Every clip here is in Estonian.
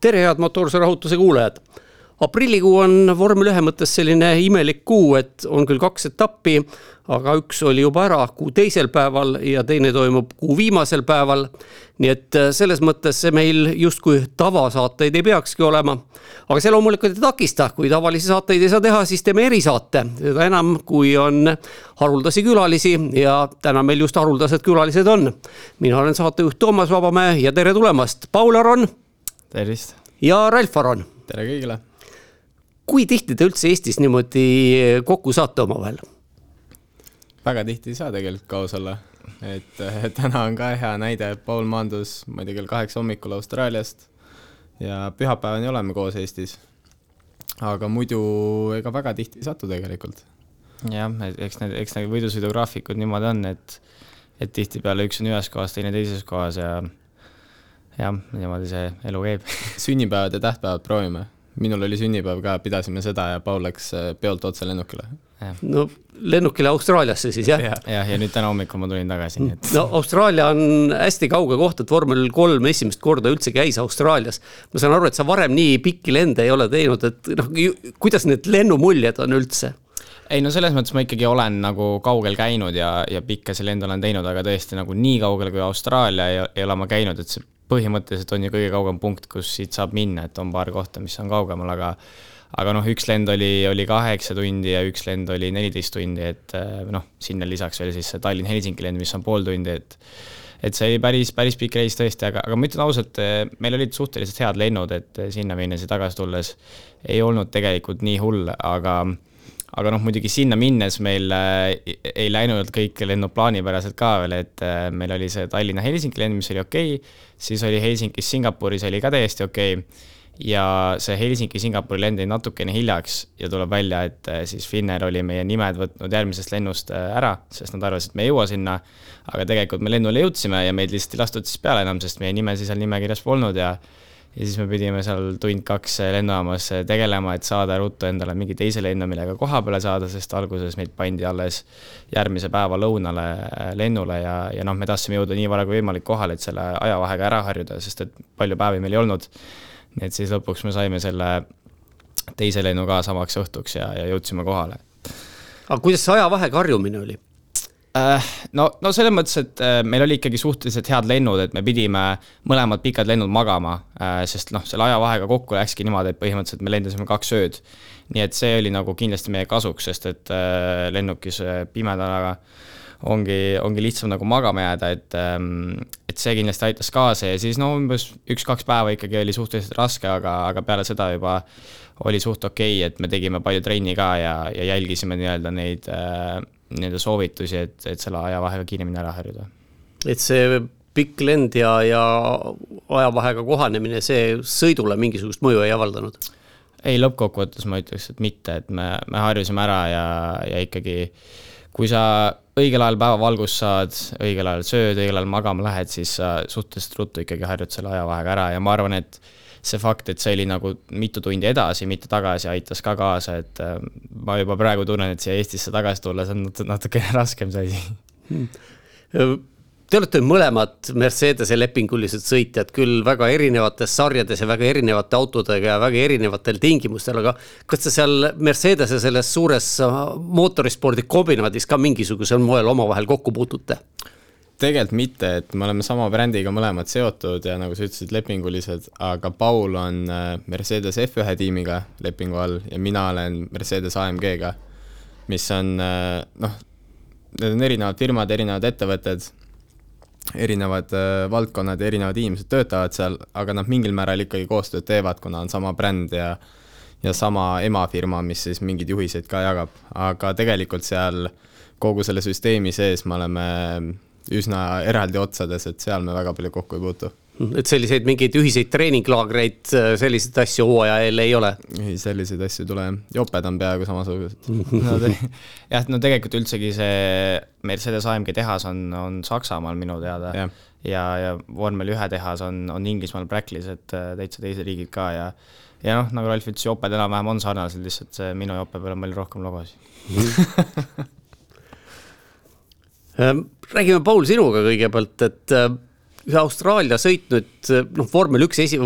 tere, head motoorse rahutuse kuulajad aprillikuu on vormel ühe mõttes selline imelik kuu, et on küll kaks etappi, aga üks oli juba ära kuu teisel päeval ja teine toimub kuu viimasel päeval. nii et äh, selles mõttes see meil justkui tavasaateid ei peakski olema. aga see loomulikult ei takista, kui tavalisi saateid ei saa teha, siis teeme erisaate, seda enam, kui on haruldasi külalisi ja täna meil just haruldased külalised on. mina olen saatejuht Toomas Vabamäe ja tere tulemast, Paul Aron. Tervist. ja Ralf Aron. tere kõigile kui tihti te üldse Eestis niimoodi kokku saate omavahel? väga tihti ei saa tegelikult kaos olla, et äh, täna on ka hea näide, Paul maandus, ma ei tea, kell kaheksa hommikul Austraaliast ja pühapäevani oleme koos Eestis. aga muidu ega väga tihti ei satu tegelikult. jah, eks need, eks need võidusõidugraafikud niimoodi on, et, et tihtipeale üks on ühes kohas, teine teises kohas ja jah, niimoodi see elu käib sünnipäevad ja tähtpäevad proovime minul oli sünnipäev ka, pidasime seda ja Paul läks äh, peolt otse lennukile. no lennukile Austraaliasse siis jah? jah, ja, ja nüüd täna hommikul ma tulin tagasi, nii et. no Austraalia on hästi kauge koht, et vormel kolm esimest korda üldse käis Austraalias. ma saan aru, et sa varem nii pikki lende ei ole teinud, et noh, kuidas need lennumuljed on üldse? ei no selles mõttes ma ikkagi olen nagu kaugel käinud ja, ja pikkasi lende olen teinud, aga tõesti nagu nii kaugel kui Austraalia ei, ei ole ma käinud, et see põhimõtteliselt on ju kõige kaugem punkt, kus siit saab minna, et on paar kohta, mis on kaugemal, aga aga noh, üks lend oli, oli kaheksa tundi ja üks lend oli neliteist tundi, et eh, noh, sinna lisaks veel siis see Tallinn-Helsingi lend, mis on pool tundi, et et see oli päris, päris pikk reis tõesti, aga, aga ma ütlen ausalt, eh, meil olid suhteliselt head lennud, et eh, sinna minnes ja tagasi tulles ei olnud tegelikult nii hull, aga aga noh, muidugi sinna minnes meil äh, ei läinud kõik lennud plaanipäraselt ka veel, et äh, meil oli see Tallinna-Helsingi lend, mis oli okei okay,, siis oli Helsingis Singapuris oli ka täiesti okei okay, ja see Helsingi-Singapuri lend jäi natukene hiljaks ja tuleb välja, et äh, siis Finnair oli meie nimed võtnud järgmisest lennust ära, sest nad arvasid, et me ei jõua sinna. aga tegelikult me lennule jõudsime ja meid lihtsalt ei lastud siis peale enam, sest meie nimesid seal nimekirjas polnud ja ja siis me pidime seal tund-kaks lennujaamas tegelema, et saada ruttu endale mingi teise lennu, millega koha peale saada, sest alguses meid pandi alles järgmise päeva lõunale lennule ja, ja noh, me tahtsime jõuda nii vara kui võimalik kohale, et selle ajavahega ära harjuda, sest et palju päevi meil ei olnud. nii et siis lõpuks me saime selle teise lennu ka samaks õhtuks ja, ja jõudsime kohale. aga kuidas see ajavahega harjumine oli? Äh, no, no selles mõttes, et äh, meil oli ikkagi suhteliselt head lennud, et me pidime mõlemad pikad lennud magama, äh, sest noh, selle ajavahega kokku läkski niimoodi, et põhimõtteliselt me lendasime kaks ööd. nii et see oli nagu kindlasti meie kasuks, sest et lennukis pimedaga ongi, ongi lihtsam nagu magama jääda, et, ähm, et see kindlasti aitas kaasa ja siis no umbes üks-kaks päeva ikkagi oli suhteliselt raske, aga, aga peale seda juba oli suht okei okay,, et me tegime palju trenni ka ja, ja jälgisime nii-öelda neid äh, nii-öelda soovitusi, et, et selle ajavahega kiiremini ära harjuda. et see pikk lend ja, ja ajavahega kohanemine, see sõidule mingisugust mõju ei avaldanud? ei, lõppkokkuvõttes ma ütleks, et mitte, et me, me harjusime ära ja, ja ikkagi kui sa õigel ajal päevavalgust saad, õigel ajal sööd, õigel ajal magama lähed, siis sa suhteliselt ruttu ikkagi harjud selle ajavahega ära ja ma arvan, et see fakt, et see oli nagu mitu tundi edasi, mitte tagasi, aitas ka kaasa, et äh, ma juba praegu tunnen, et siia Eestisse tagasi tulles on natukene raskem see asi hmm.. Te olete mõlemad Mercedese lepingulised sõitjad, küll väga erinevates sarjades ja väga erinevate autodega ja väga erinevatel tingimustel, aga kas te seal Mercedese selles suures mootorispordi kombinaadis ka mingisugusel moel omavahel kokku puutute? Tegelikult mitte, et me oleme sama brändiga mõlemad seotud ja nagu sa ütlesid, lepingulised, aga Paul on äh, Mercedes F1 tiimiga lepingu all ja mina olen Mercedes AMG-ga, mis on äh, noh, need on erinevad firmad, erinevad ettevõtted, erinevad äh, valdkonnad ja erinevad inimesed töötavad seal, aga nad mingil määral ikkagi koostööd teevad, kuna on sama bränd ja ja sama emafirma, mis siis mingeid juhiseid ka jagab, aga tegelikult seal kogu selle süsteemi sees me oleme üsna eraldi otsades, et seal me väga palju kokku ei puutu. et selliseid mingeid ühiseid treeninglaagreid, selliseid asju hooaja eel ei ole? ei, selliseid asju ei tule, joped on peaaegu samasugused. No, jah, no tegelikult üldsegi see Mercedes AMG tehas on, on Saksamaal minu teada. Ja, ja, ja vormel ühe tehas on, on Inglismaal Bracklis, et äh, täitsa teised riigid ka ja ja noh, nagu Ralf ütles, joped enam-vähem on sarnased, lihtsalt see minu jope peal on palju rohkem logosid räägime, Paul, sinuga kõigepealt, et äh, ühe Austraalia sõitnud, noh, vormel üks esi-,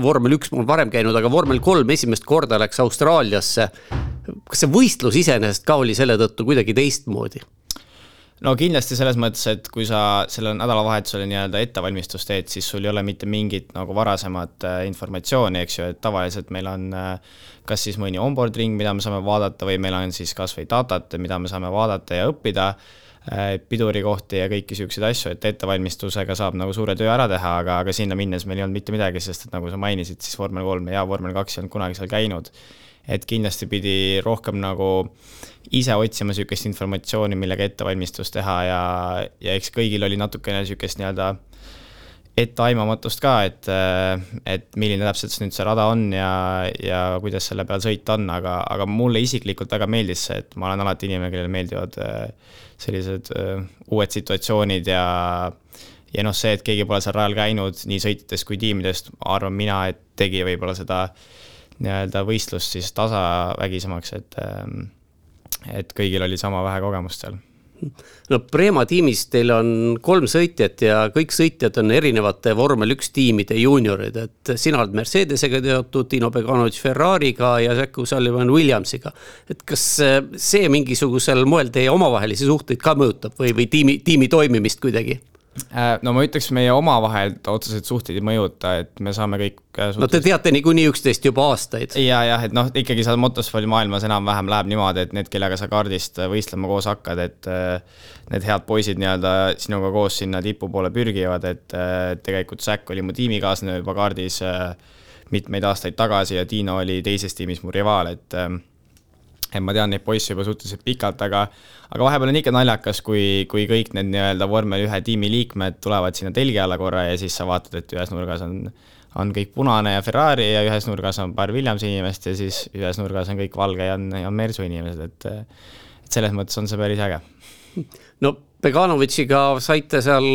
vormel üks olen varem käinud, aga vormel kolm esimest korda läks Austraaliasse. kas see võistlus iseenesest ka oli selle tõttu kuidagi teistmoodi? No kindlasti selles mõttes, et kui sa sellel nädalavahetusel nii-öelda ettevalmistust teed, siis sul ei ole mitte mingit nagu varasemat äh, informatsiooni, eks ju, et tavaliselt meil on äh, kas siis mõni onboard ring, mida me saame vaadata või meil on siis kas või datat, mida me saame vaadata ja õppida äh, pidurikohti ja kõiki niisuguseid asju, et ettevalmistusega saab nagu suure töö ära teha, aga, aga sinna minnes meil ei olnud mitte midagi, sest et nagu sa mainisid, siis vormel kolm ja vormel kaks ei olnud kunagi seal käinud et kindlasti pidi rohkem nagu ise otsima niisugust informatsiooni, millega ettevalmistust teha ja, ja eks kõigil oli natukene niisugust nii-öelda etteaimamatust ka, et, et milline täpselt nüüd see rada on ja, ja kuidas selle peal sõita on, aga, aga mulle isiklikult väga meeldis see, et ma olen alati inimene, kellele meeldivad sellised uued situatsioonid ja ja noh, see, et keegi pole seal rajal käinud nii sõitjatest kui tiimidest, arvan mina, et tegi võib-olla seda äh, nii-öelda võistlust siis tasavägisemaks, et ähm, et kõigil oli sama vähe kogemust seal no Prema tiimis teil on kolm sõitjat ja kõik sõitjad on erinevate vormel üks tiimide juuniorid, et sina oled Mercedesega teatud, Dino Beganovic Ferrari'ga ja Jack O'Sullivan Williamsiga. et kas see mingisugusel moel teie omavahelisi suhteid ka mõjutab või, või tiimi, tiimi toimimist kuidagi? Äh, no ma ütleks, meie omavahel otseselt suhteid ei mõjuta, et me saame kõik suhteliselt... no te teate niikuinii üksteist juba aastaid. ja, jah, et noh, ikkagi seal motospordimaailmas enam-vähem läheb niimoodi, et need, kellega sa kaardist võistlema koos hakkad, et äh, need head poisid nii-öelda sinuga koos sinna tipu poole pürgivad, et äh, tegelikult Zack oli mu tiimikaaslane juba kaardis mitmeid aastaid tagasi ja Tiino oli teises tiimis mu rivaal, et et ma tean neid poisse juba suhteliselt pikalt, aga aga vahepeal on ikka naljakas, kui, kui kõik need nii-öelda vormel ühe tiimi liikmed tulevad sinna telgi alla korra ja siis sa vaatad, et ühes nurgas on on kõik punane ja Ferrari ja ühes nurgas on paar Williamsi inimest ja siis ühes nurgas on kõik valge ja on, ja on Mersu inimesed, et et selles mõttes on see päris äge. no Beganovitšiga saite seal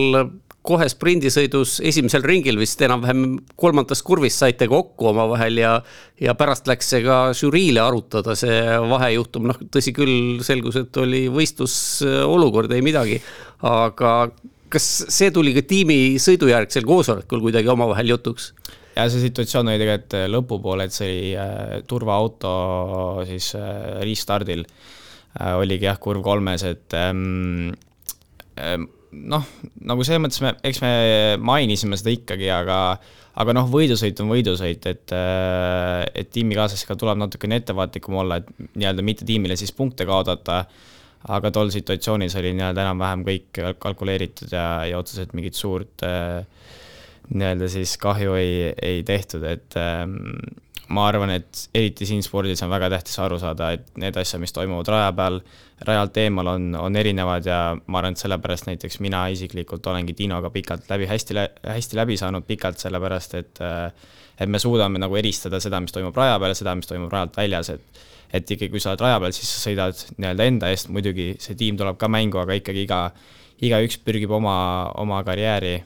kohe sprindisõidus esimesel ringil vist enam-vähem kolmandas kurvis saite kokku omavahel ja, ja pärast läks see ka žüriile arutada, see vahejuhtum, noh, tõsi küll, selgus, et oli võistlusolukord, ei midagi. aga kas see tuli ka tiimi sõidujärgsel koosolekul kuidagi omavahel jutuks? ja see situatsioon oli tegelikult lõpupoole, et see oli äh, turvaauto siis äh, restardil äh, oligi jah, kurv kolmes, et ähm, ähm, noh, nagu selles mõttes me, eks me mainisime seda ikkagi, aga aga noh, võidusõit on võidusõit, et, äh, et tiimikaaslasega tuleb natukene ettevaatlikum olla, et nii-öelda mitte tiimile siis punkte kaotada, aga tol situatsioonis oli nii-öelda enam-vähem kõik kalkuleeritud ja, ja otseselt mingit suurt äh, nii-öelda siis kahju ei, ei tehtud, et ähm, ma arvan, et eriti siin spordis on väga tähtis aru saada, et need asjad, mis toimuvad raja peal, rajalt eemal, on, on erinevad ja ma arvan, et sellepärast näiteks mina isiklikult olengi Tinoga pikalt läbi, hästi, hästi läbi saanud pikalt, sellepärast et et me suudame nagu eristada seda, mis toimub raja peal ja seda, mis toimub rajalt väljas, et et ikkagi, kui sa oled raja peal, siis sa sõidad nii-öelda enda eest, muidugi see tiim tuleb ka mängu, aga ikkagi iga, igaüks pürgib oma, oma karjääri äh,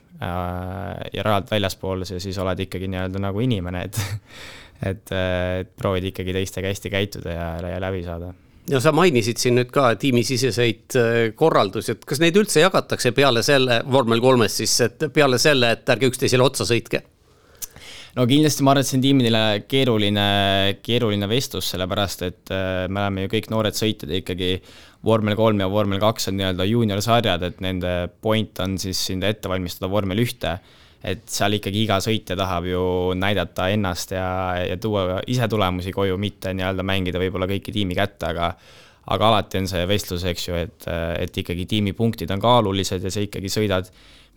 ja rajalt väljaspool, siis oled ikkagi nii-öelda nagu inimene, et et, et proovid ikkagi teistega hästi käituda ja, ja läbi saada. No sa mainisid siin nüüd ka tiimisiseseid äh, korraldusi, et kas neid üldse jagatakse peale selle, vormel kolmes siis, et peale selle, et ärge üksteisele otsa sõitke? no kindlasti ma arvan, et see on tiimidele keeruline, keeruline vestlus, sellepärast et äh, me oleme ju kõik noored sõitjad ja ikkagi. Vormel kolm ja vormel kaks on nii-öelda juuniorsarjad, et nende point on siis sind ette valmistada vormel ühte et seal ikkagi iga sõitja tahab ju näidata ennast ja, ja tuua ise tulemusi koju, mitte nii-öelda mängida võib-olla kõiki tiimi kätte, aga aga alati on see vestlus, eks ju, et, et ikkagi tiimipunktid on kaalulised ja sa ikkagi sõidad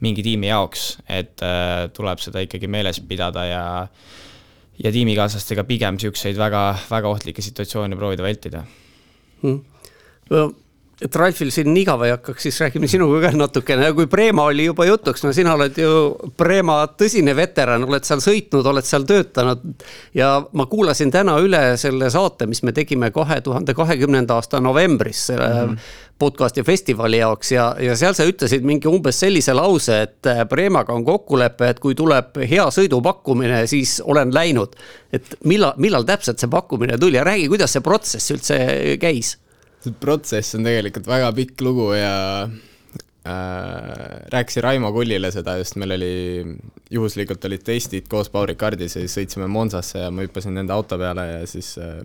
mingi tiimi jaoks, et äh, tuleb seda ikkagi meeles pidada ja ja tiimikaaslastega pigem niisuguseid väga, väga ohtlikke situatsioone proovida vältida. Hmm et Ralfil siin igav ei hakkaks, siis räägime sinuga ka natukene kui Preema oli juba jutuks, no sina oled ju Preema tõsine veteran, oled seal sõitnud, oled seal töötanud. ja ma kuulasin täna üle selle saate, mis me tegime kahe tuhande kahekümnenda aasta novembris selle mm -hmm. podcast'i festivali jaoks ja, ja seal sa ütlesid mingi umbes sellise lause, et Preemaga on kokkulepe, et kui tuleb hea sõidupakkumine, siis olen läinud. et millal, millal täpselt see pakkumine tuli ja räägi, kuidas see protsess üldse käis see protsess on tegelikult väga pikk lugu ja äh, rääkisin Raimo Kullile seda just, meil oli, juhuslikult olid testid koos Paul Ricardis ja siis sõitsime Monzasse ja ma hüppasin nende auto peale ja siis äh,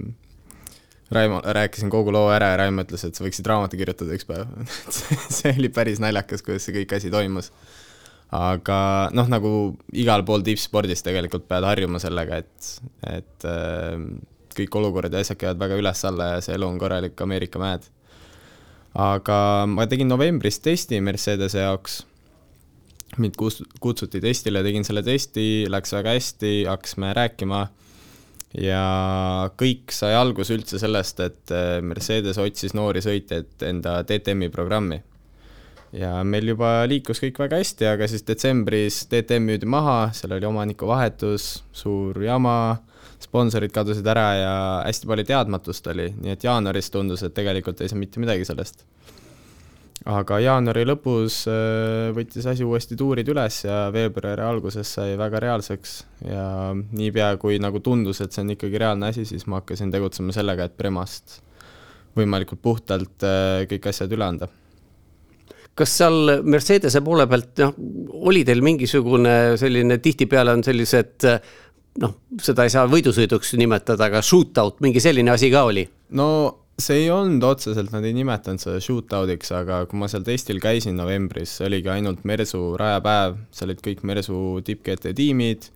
Raimo, rääkisin kogu loo ära ja Raimo ütles, et sa võiksid raamatu kirjutada üks päev see oli päris naljakas, kuidas see kõik asi toimus. aga noh, nagu igal pool tippspordis tegelikult pead harjuma sellega, et, et äh, kõik olukorrad ja asjad käivad väga üles-alla ja see elu on korralik Ameerika mäed aga ma tegin novembris testi Mercedese jaoks. mind kus-, kutsuti testile, tegin selle testi, läks väga hästi, hakkasime rääkima ja kõik sai alguse üldse sellest, et äh, Mercedes otsis noori sõitjaid enda DTM-i programmi. Ja meil juba liikus kõik väga hästi, aga siis detsembris DTM müüdi maha, seal oli omanikuvahetus, suur jama sponsorid kadusid ära ja hästi palju teadmatust oli, nii et jaanuaris tundus, et tegelikult ei saa mitte midagi sellest. aga jaanuari lõpus äh, võttis asi uuesti tuurid üles ja veebruari alguses sai väga reaalseks. Ja niipea, kui nagu tundus, et see on ikkagi reaalne asi, siis ma hakkasin tegutsema sellega, et Premast võimalikult puhtalt äh, kõik asjad üle anda kas seal Mercedese poole pealt, noh, oli teil mingisugune selline, tihtipeale on sellised noh, seda ei saa võidusõiduks nimetada, aga shootout, mingi selline asi ka oli? no see ei olnud otseselt, nad ei nimetanud seda shootout'iks, aga kui ma seal testil käisin novembris, see oligi ainult Mersu rajapäev, seal olid kõik Mersu tipp-GT tiimid,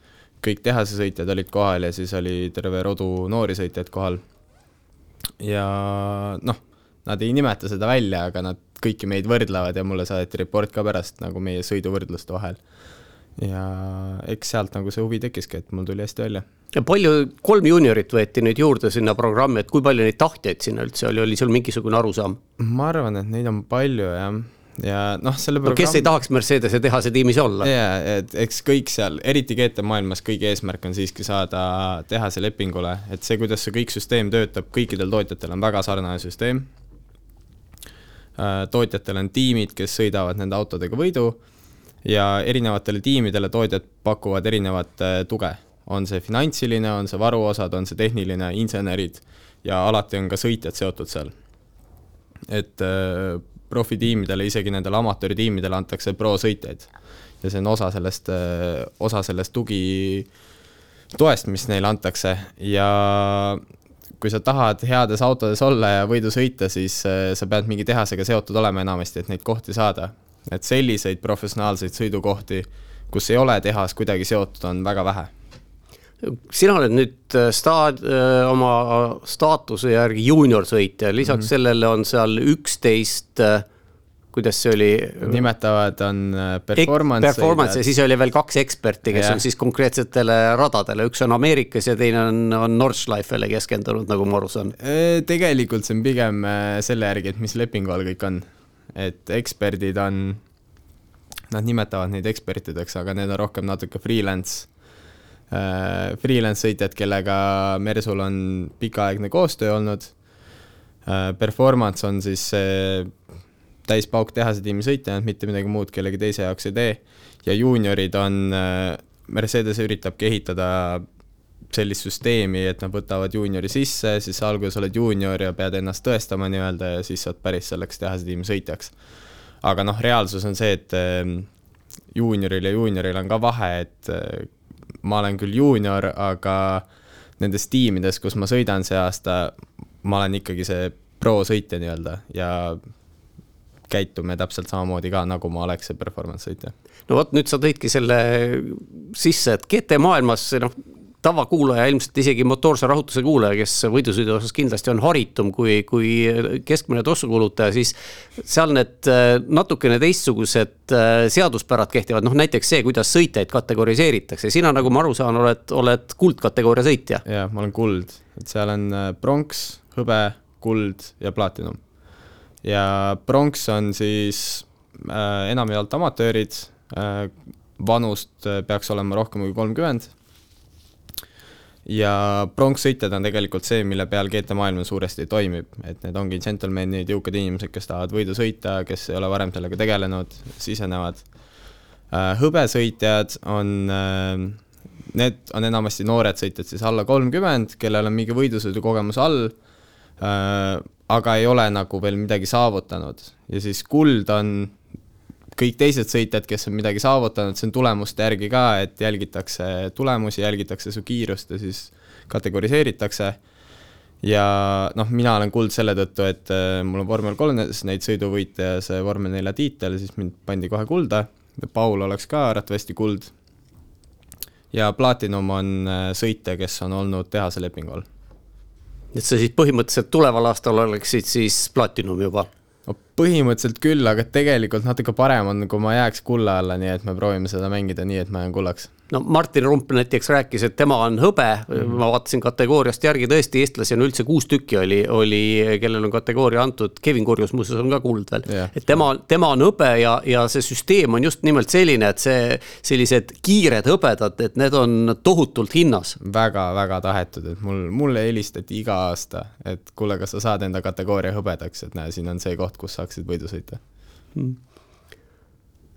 kõik tehasesõitjad olid kohal ja siis oli terve rodu noori sõitjaid kohal. ja noh, nad ei nimeta seda välja, aga nad kõiki meid võrdlevad ja mulle saadeti report ka pärast nagu meie sõiduvõrdluste vahel ja eks sealt nagu see huvi tekkiski, et mul tuli hästi välja. ja palju, kolm juuniorit võeti nüüd juurde sinna programmi, et kui palju neid tahtjaid sinna üldse oli, oli sul mingisugune arusaam? ma arvan, et neid on palju jah, ja noh, selle programm... no kes ei tahaks Mercedese tehase tiimis olla? jaa, et eks kõik seal, eriti GT maailmas, kõigi eesmärk on siiski saada tehase lepingule, et see, kuidas see kõik süsteem töötab, kõikidel tootjatel on väga sarnane süsteem. Äh, tootjatel on tiimid, kes sõidavad nende autodega võidu ja erinevatele tiimidele tootjad pakuvad erinevat äh, tuge. on see finantsiline, on see varuosad, on see tehniline, insenerid ja alati on ka sõitjad seotud seal. et äh, profitiimidele, isegi nendele amatööritiimidele antakse pro-sõitjaid. ja see on osa sellest, osa sellest tugi, toest, mis neile antakse ja kui sa tahad heades autodes olla ja võidu sõita, siis sa pead mingi tehasega seotud olema enamasti, et neid kohti saada. Et selliseid professionaalseid sõidukohti, kus ei ole tehas kuidagi seotud, on väga vähe. Sina oled nüüd äh, staad-, äh, oma staatuse järgi juuniorsõitja, lisaks mm -hmm. sellele on seal üksteist äh, kuidas see oli? nimetavad, on performance. Performance ja siis oli veel kaks eksperti, kes yeah. on siis konkreetsetele radadele, üks on Ameerikas ja teine on, on Nordschleifele keskendunud, nagu ma aru saan. tegelikult see on pigem selle järgi, et mis lepingu all kõik on et eksperdid on, nad nimetavad neid ekspertideks, aga need on rohkem natuke freelance äh,, freelance sõitjad, kellega Mersul on pikaaegne koostöö olnud äh,. Performance on siis see täispauk tehase tiimi sõitja, mitte midagi muud kellegi teise jaoks ei tee. ja juuniorid on äh,, Mercedes üritabki ehitada sellist süsteemi, et nad võtavad juuniori sisse, siis alguses oled juunior ja pead ennast tõestama nii-öelda ja siis saad päris selleks tehase tiimi sõitjaks. aga noh, reaalsus on see, et ehm, juunioril ja juunioril on ka vahe, et eh, ma olen küll juunior, aga nendes tiimides, kus ma sõidan see aasta, ma olen ikkagi see pro-sõitja nii-öelda ja käitume täpselt samamoodi ka, nagu ma oleks see performance sõitja. no vot, nüüd sa tõidki selle sisse, et GT maailmas noh, tavakuulaja, ilmselt isegi motoorse rahutuse kuulaja, kes võidusõidu osas kindlasti on haritum kui, kui keskmine tossukulutaja, siis seal need äh, natukene teistsugused äh, seaduspärad kehtivad, noh näiteks see, kuidas sõitjaid kategoriseeritakse, sina, nagu ma aru saan, oled, oled kuldkategooria sõitja. jah, ma olen kuld, et seal on äh, pronks, hõbe, kuld ja platinum. Ja pronks on siis äh, enamjaolt amatöörid äh,, vanust peaks olema rohkem kui kolmkümmend. Ja pronkssõitjad on tegelikult see, mille peal GT maailm suuresti toimib, et need ongi džentelmenid, jõukad inimesed, kes tahavad võidu sõita, kes ei ole varem sellega tegelenud, sisenevad. Äh, hõbesõitjad on, äh, need on enamasti noored sõitjad, siis alla kolmkümmend, kellel on mingi võidusõidukogemus all, äh, aga ei ole nagu veel midagi saavutanud ja siis kuld on kõik teised sõitjad, kes on midagi saavutanud, see on tulemuste järgi ka, et jälgitakse tulemusi, jälgitakse su kiirust ja siis kategoriseeritakse. ja noh, mina olen kuld selle tõttu, et äh, mul on vormel kolmes neid sõiduvõite ja see vormel nelja tiitel, siis mind pandi kohe kulda. Paul oleks ka arvatavasti kuld. ja Platinum on äh, sõitja, kes on olnud tehase lepingu all. Et sa siis põhimõtteliselt tuleval aastal oleksid siis Platinum juba? No põhimõtteliselt küll, aga tegelikult natuke parem on, kui ma jääks kulla alla, nii et me proovime seda mängida nii, et ma jään kullaks no Martin Rump näiteks rääkis, et tema on hõbe. -hmm. ma vaatasin kategooriast järgi, tõesti eestlasi on üldse kuus tükki oli, oli, kellel on kategooria antud, Kevin Kurjus muuseas on ka kuld veel. Yeah.. et tema, tema on hõbe ja, ja see süsteem on just nimelt selline, et see, sellised kiired hõbedad, et need on tohutult hinnas. Väga,. väga-väga tahetud, et mul, mulle helistati iga aasta, et kuule, kas sa saad enda kategooria hõbedaks, et näe, siin on see koht, kus saaksid võidu sõita. Hmm..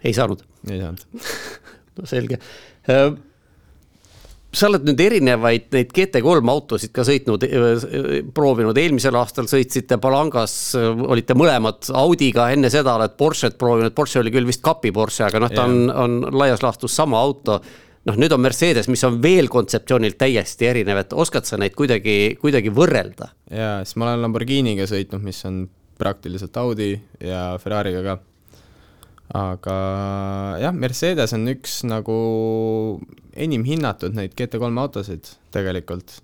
ei saanud? ei saanud. No selge sa oled nüüd erinevaid neid GT3 autosid ka sõitnud, äh, proovinud, eelmisel aastal sõitsite Palangas, äh, olite mõlemad Audiga, enne seda oled Porsche't proovinud, Porsche oli küll vist kapi Porsche, aga noh, ta on, on laias laastus sama auto. noh, nüüd on Mercedes, mis on veel kontseptsioonilt täiesti erinev, et oskad sa neid kuidagi, kuidagi võrrelda? jaa, siis ma olen Lamborghiniga sõitnud, mis on praktiliselt Audi ja Ferrari'ga ka aga jah, Mercedes on üks nagu enim hinnatud neid GT3 autosid tegelikult.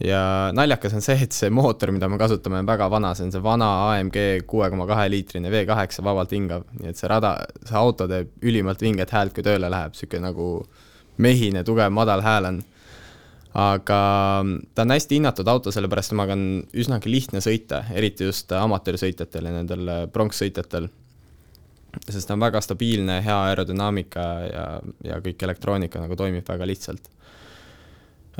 ja naljakas on see, et see mootor, mida me kasutame, on väga vana, see on see vana AMG kuue koma kahe liitrine V8 vabalt hingav, nii et see rada, see auto teeb ülimalt vinget häält, kui tööle läheb, niisugune nagu mehine, tugev, madal hääl on. Aga ta on hästi hinnatud auto, sellepärast temaga on üsnagi lihtne sõita, eriti just amatöörsõitjatel ja nendel pronkssõitjatel sest ta on väga stabiilne, hea aerodünaamika ja, ja kõik elektroonika nagu toimib väga lihtsalt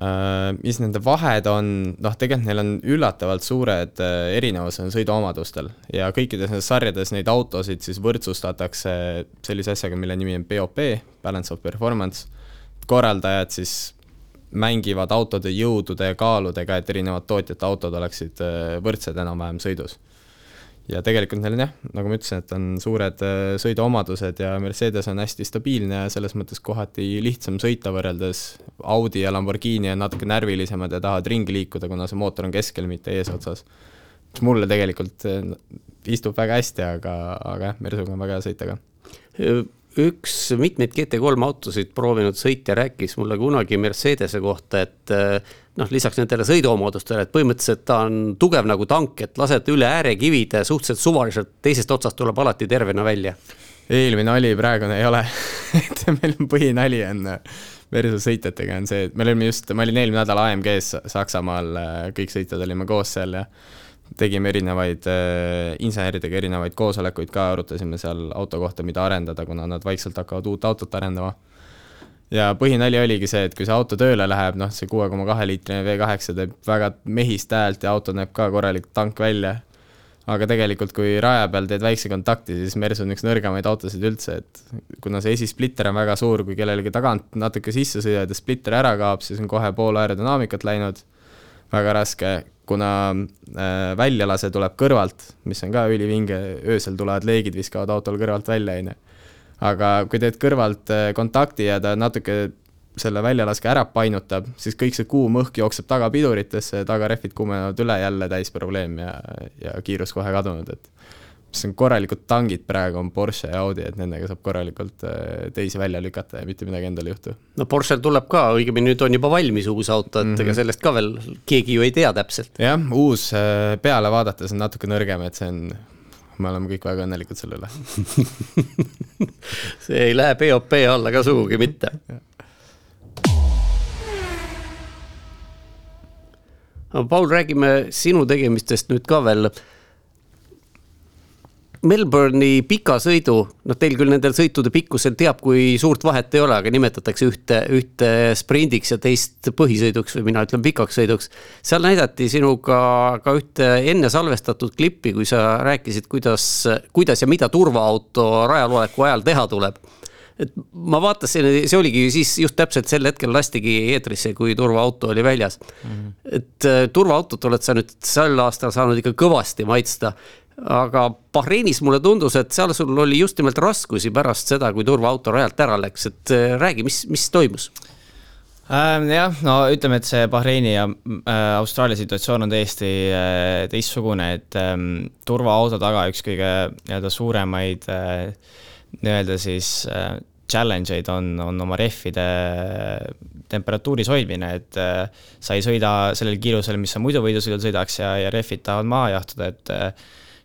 uh,. mis nende vahed on, noh, tegelikult neil on üllatavalt suured uh, erinevused sõiduomadustel ja kõikides nendes sarjades neid autosid siis võrdsustatakse sellise asjaga, mille nimi on BOP, Balance of Performance, korraldajad siis mängivad autode jõudude ja kaaludega, et erinevad tootjate autod oleksid uh, võrdsed enam-vähem sõidus ja tegelikult neil on jah, nagu ma ütlesin, et on suured äh, sõiduomadused ja Mercedes on hästi stabiilne ja selles mõttes kohati lihtsam sõita võrreldes Audi ja Lamborghini on natuke närvilisemad ja tahavad ringi liikuda, kuna see mootor on keskel, mitte eesotsas. mis mulle tegelikult äh, istub väga hästi, aga, aga jah, Mersuga on väga hea sõita ka üks mitmeid GT3 autosid proovinud sõitja rääkis mulle kunagi Mercedese kohta, et äh, noh, lisaks nendele sõiduomadustele, et põhimõtteliselt ta on tugev nagu tank, et lased üle äärekivide suhteliselt suvaliselt, teisest otsast tuleb alati tervena välja. eelmine oli, praegune ei ole et meil on põhinali on Versus sõitjatega on see, et me olime just, ma olin eelmine nädal AMG-s Saksamaal, kõik sõitjad olime koos seal ja tegime erinevaid äh, inseneridega erinevaid koosolekuid ka, arutasime seal auto kohta, mida arendada, kuna nad vaikselt hakkavad uut autot arendama ja põhinali oligi see, et kui see auto tööle läheb, noh, see kuue koma kahe liitrine V8 teeb väga mehist häält ja auto näeb ka korralik tank välja. aga tegelikult, kui raja peal teed väikse kontakti, siis Mersu on üks nõrgemaid autosid üldse, et kuna see esisplitter on väga suur, kui kellelegi tagant natuke sisse sõidad ja splitter ära kaob, siis on kohe pool aerodünaamikat läinud. väga raske, kuna äh, väljalase tuleb kõrvalt, mis on ka ülivinge, öösel tulevad leegid, viskavad autol kõrvalt välja, on ju. Aga kui teed kõrvalt äh, kontakti ja ta natuke selle väljalaske ära painutab, siis kõik see kuum õhk jookseb tagapiduritesse, tagarehvid kuumenevad üle, jälle täis probleem ja, ja kiirus kohe kadunud, et mis on korralikud tangid praegu, on Porsche ja Audi, et nendega saab korralikult äh, teisi välja lükata ja mitte midagi endale ei juhtu. no Porsche'l tuleb ka, õigemini nüüd on juba valmis uus auto, et mm -hmm. ega sellest ka veel keegi ju ei tea täpselt. jah, uus äh, peale vaadates on natuke nõrgem, et see on me oleme kõik väga õnnelikud selle üle see ei lähe POP alla ka sugugi mitte Paul, räägime sinu tegemistest nüüd ka veel Melbourne'i pika sõidu, noh, teil küll nendel sõitude pikkusel teab, kui suurt vahet ei ole, aga nimetatakse ühte, ühte sprindiks ja teist põhisõiduks või mina ütlen pikaks sõiduks. seal näidati sinuga ka ühte enne salvestatud klippi, kui sa rääkisid, kuidas, kuidas ja mida turvaauto rajal oleku ajal teha tuleb et ma vaatasin, see oligi siis just täpselt sel hetkel lastigi eetrisse, kui turvaauto oli väljas mm. -hmm. et turvaautot oled sa nüüd sel aastal saanud ikka kõvasti maitsta aga Bahreinis mulle tundus, et seal sul oli just nimelt raskusi pärast seda, kui turvaauto rajalt ära läks, et äh, räägi, mis, mis toimus? Ähm, jah, no ütleme, et see Bahreini ja äh, Austraalia situatsioon on täiesti äh, teistsugune, et ähm, turvaauto taga üks kõige nii-öelda suuremaid nii-öelda siis challenge eid on, on oma rehvide temperatuuris hoidmine, et sa ei sõida sellel kiirusel, mis sa muidu võidusõidul sõidaks ja, ja rehvid tahavad maha jahtuda, et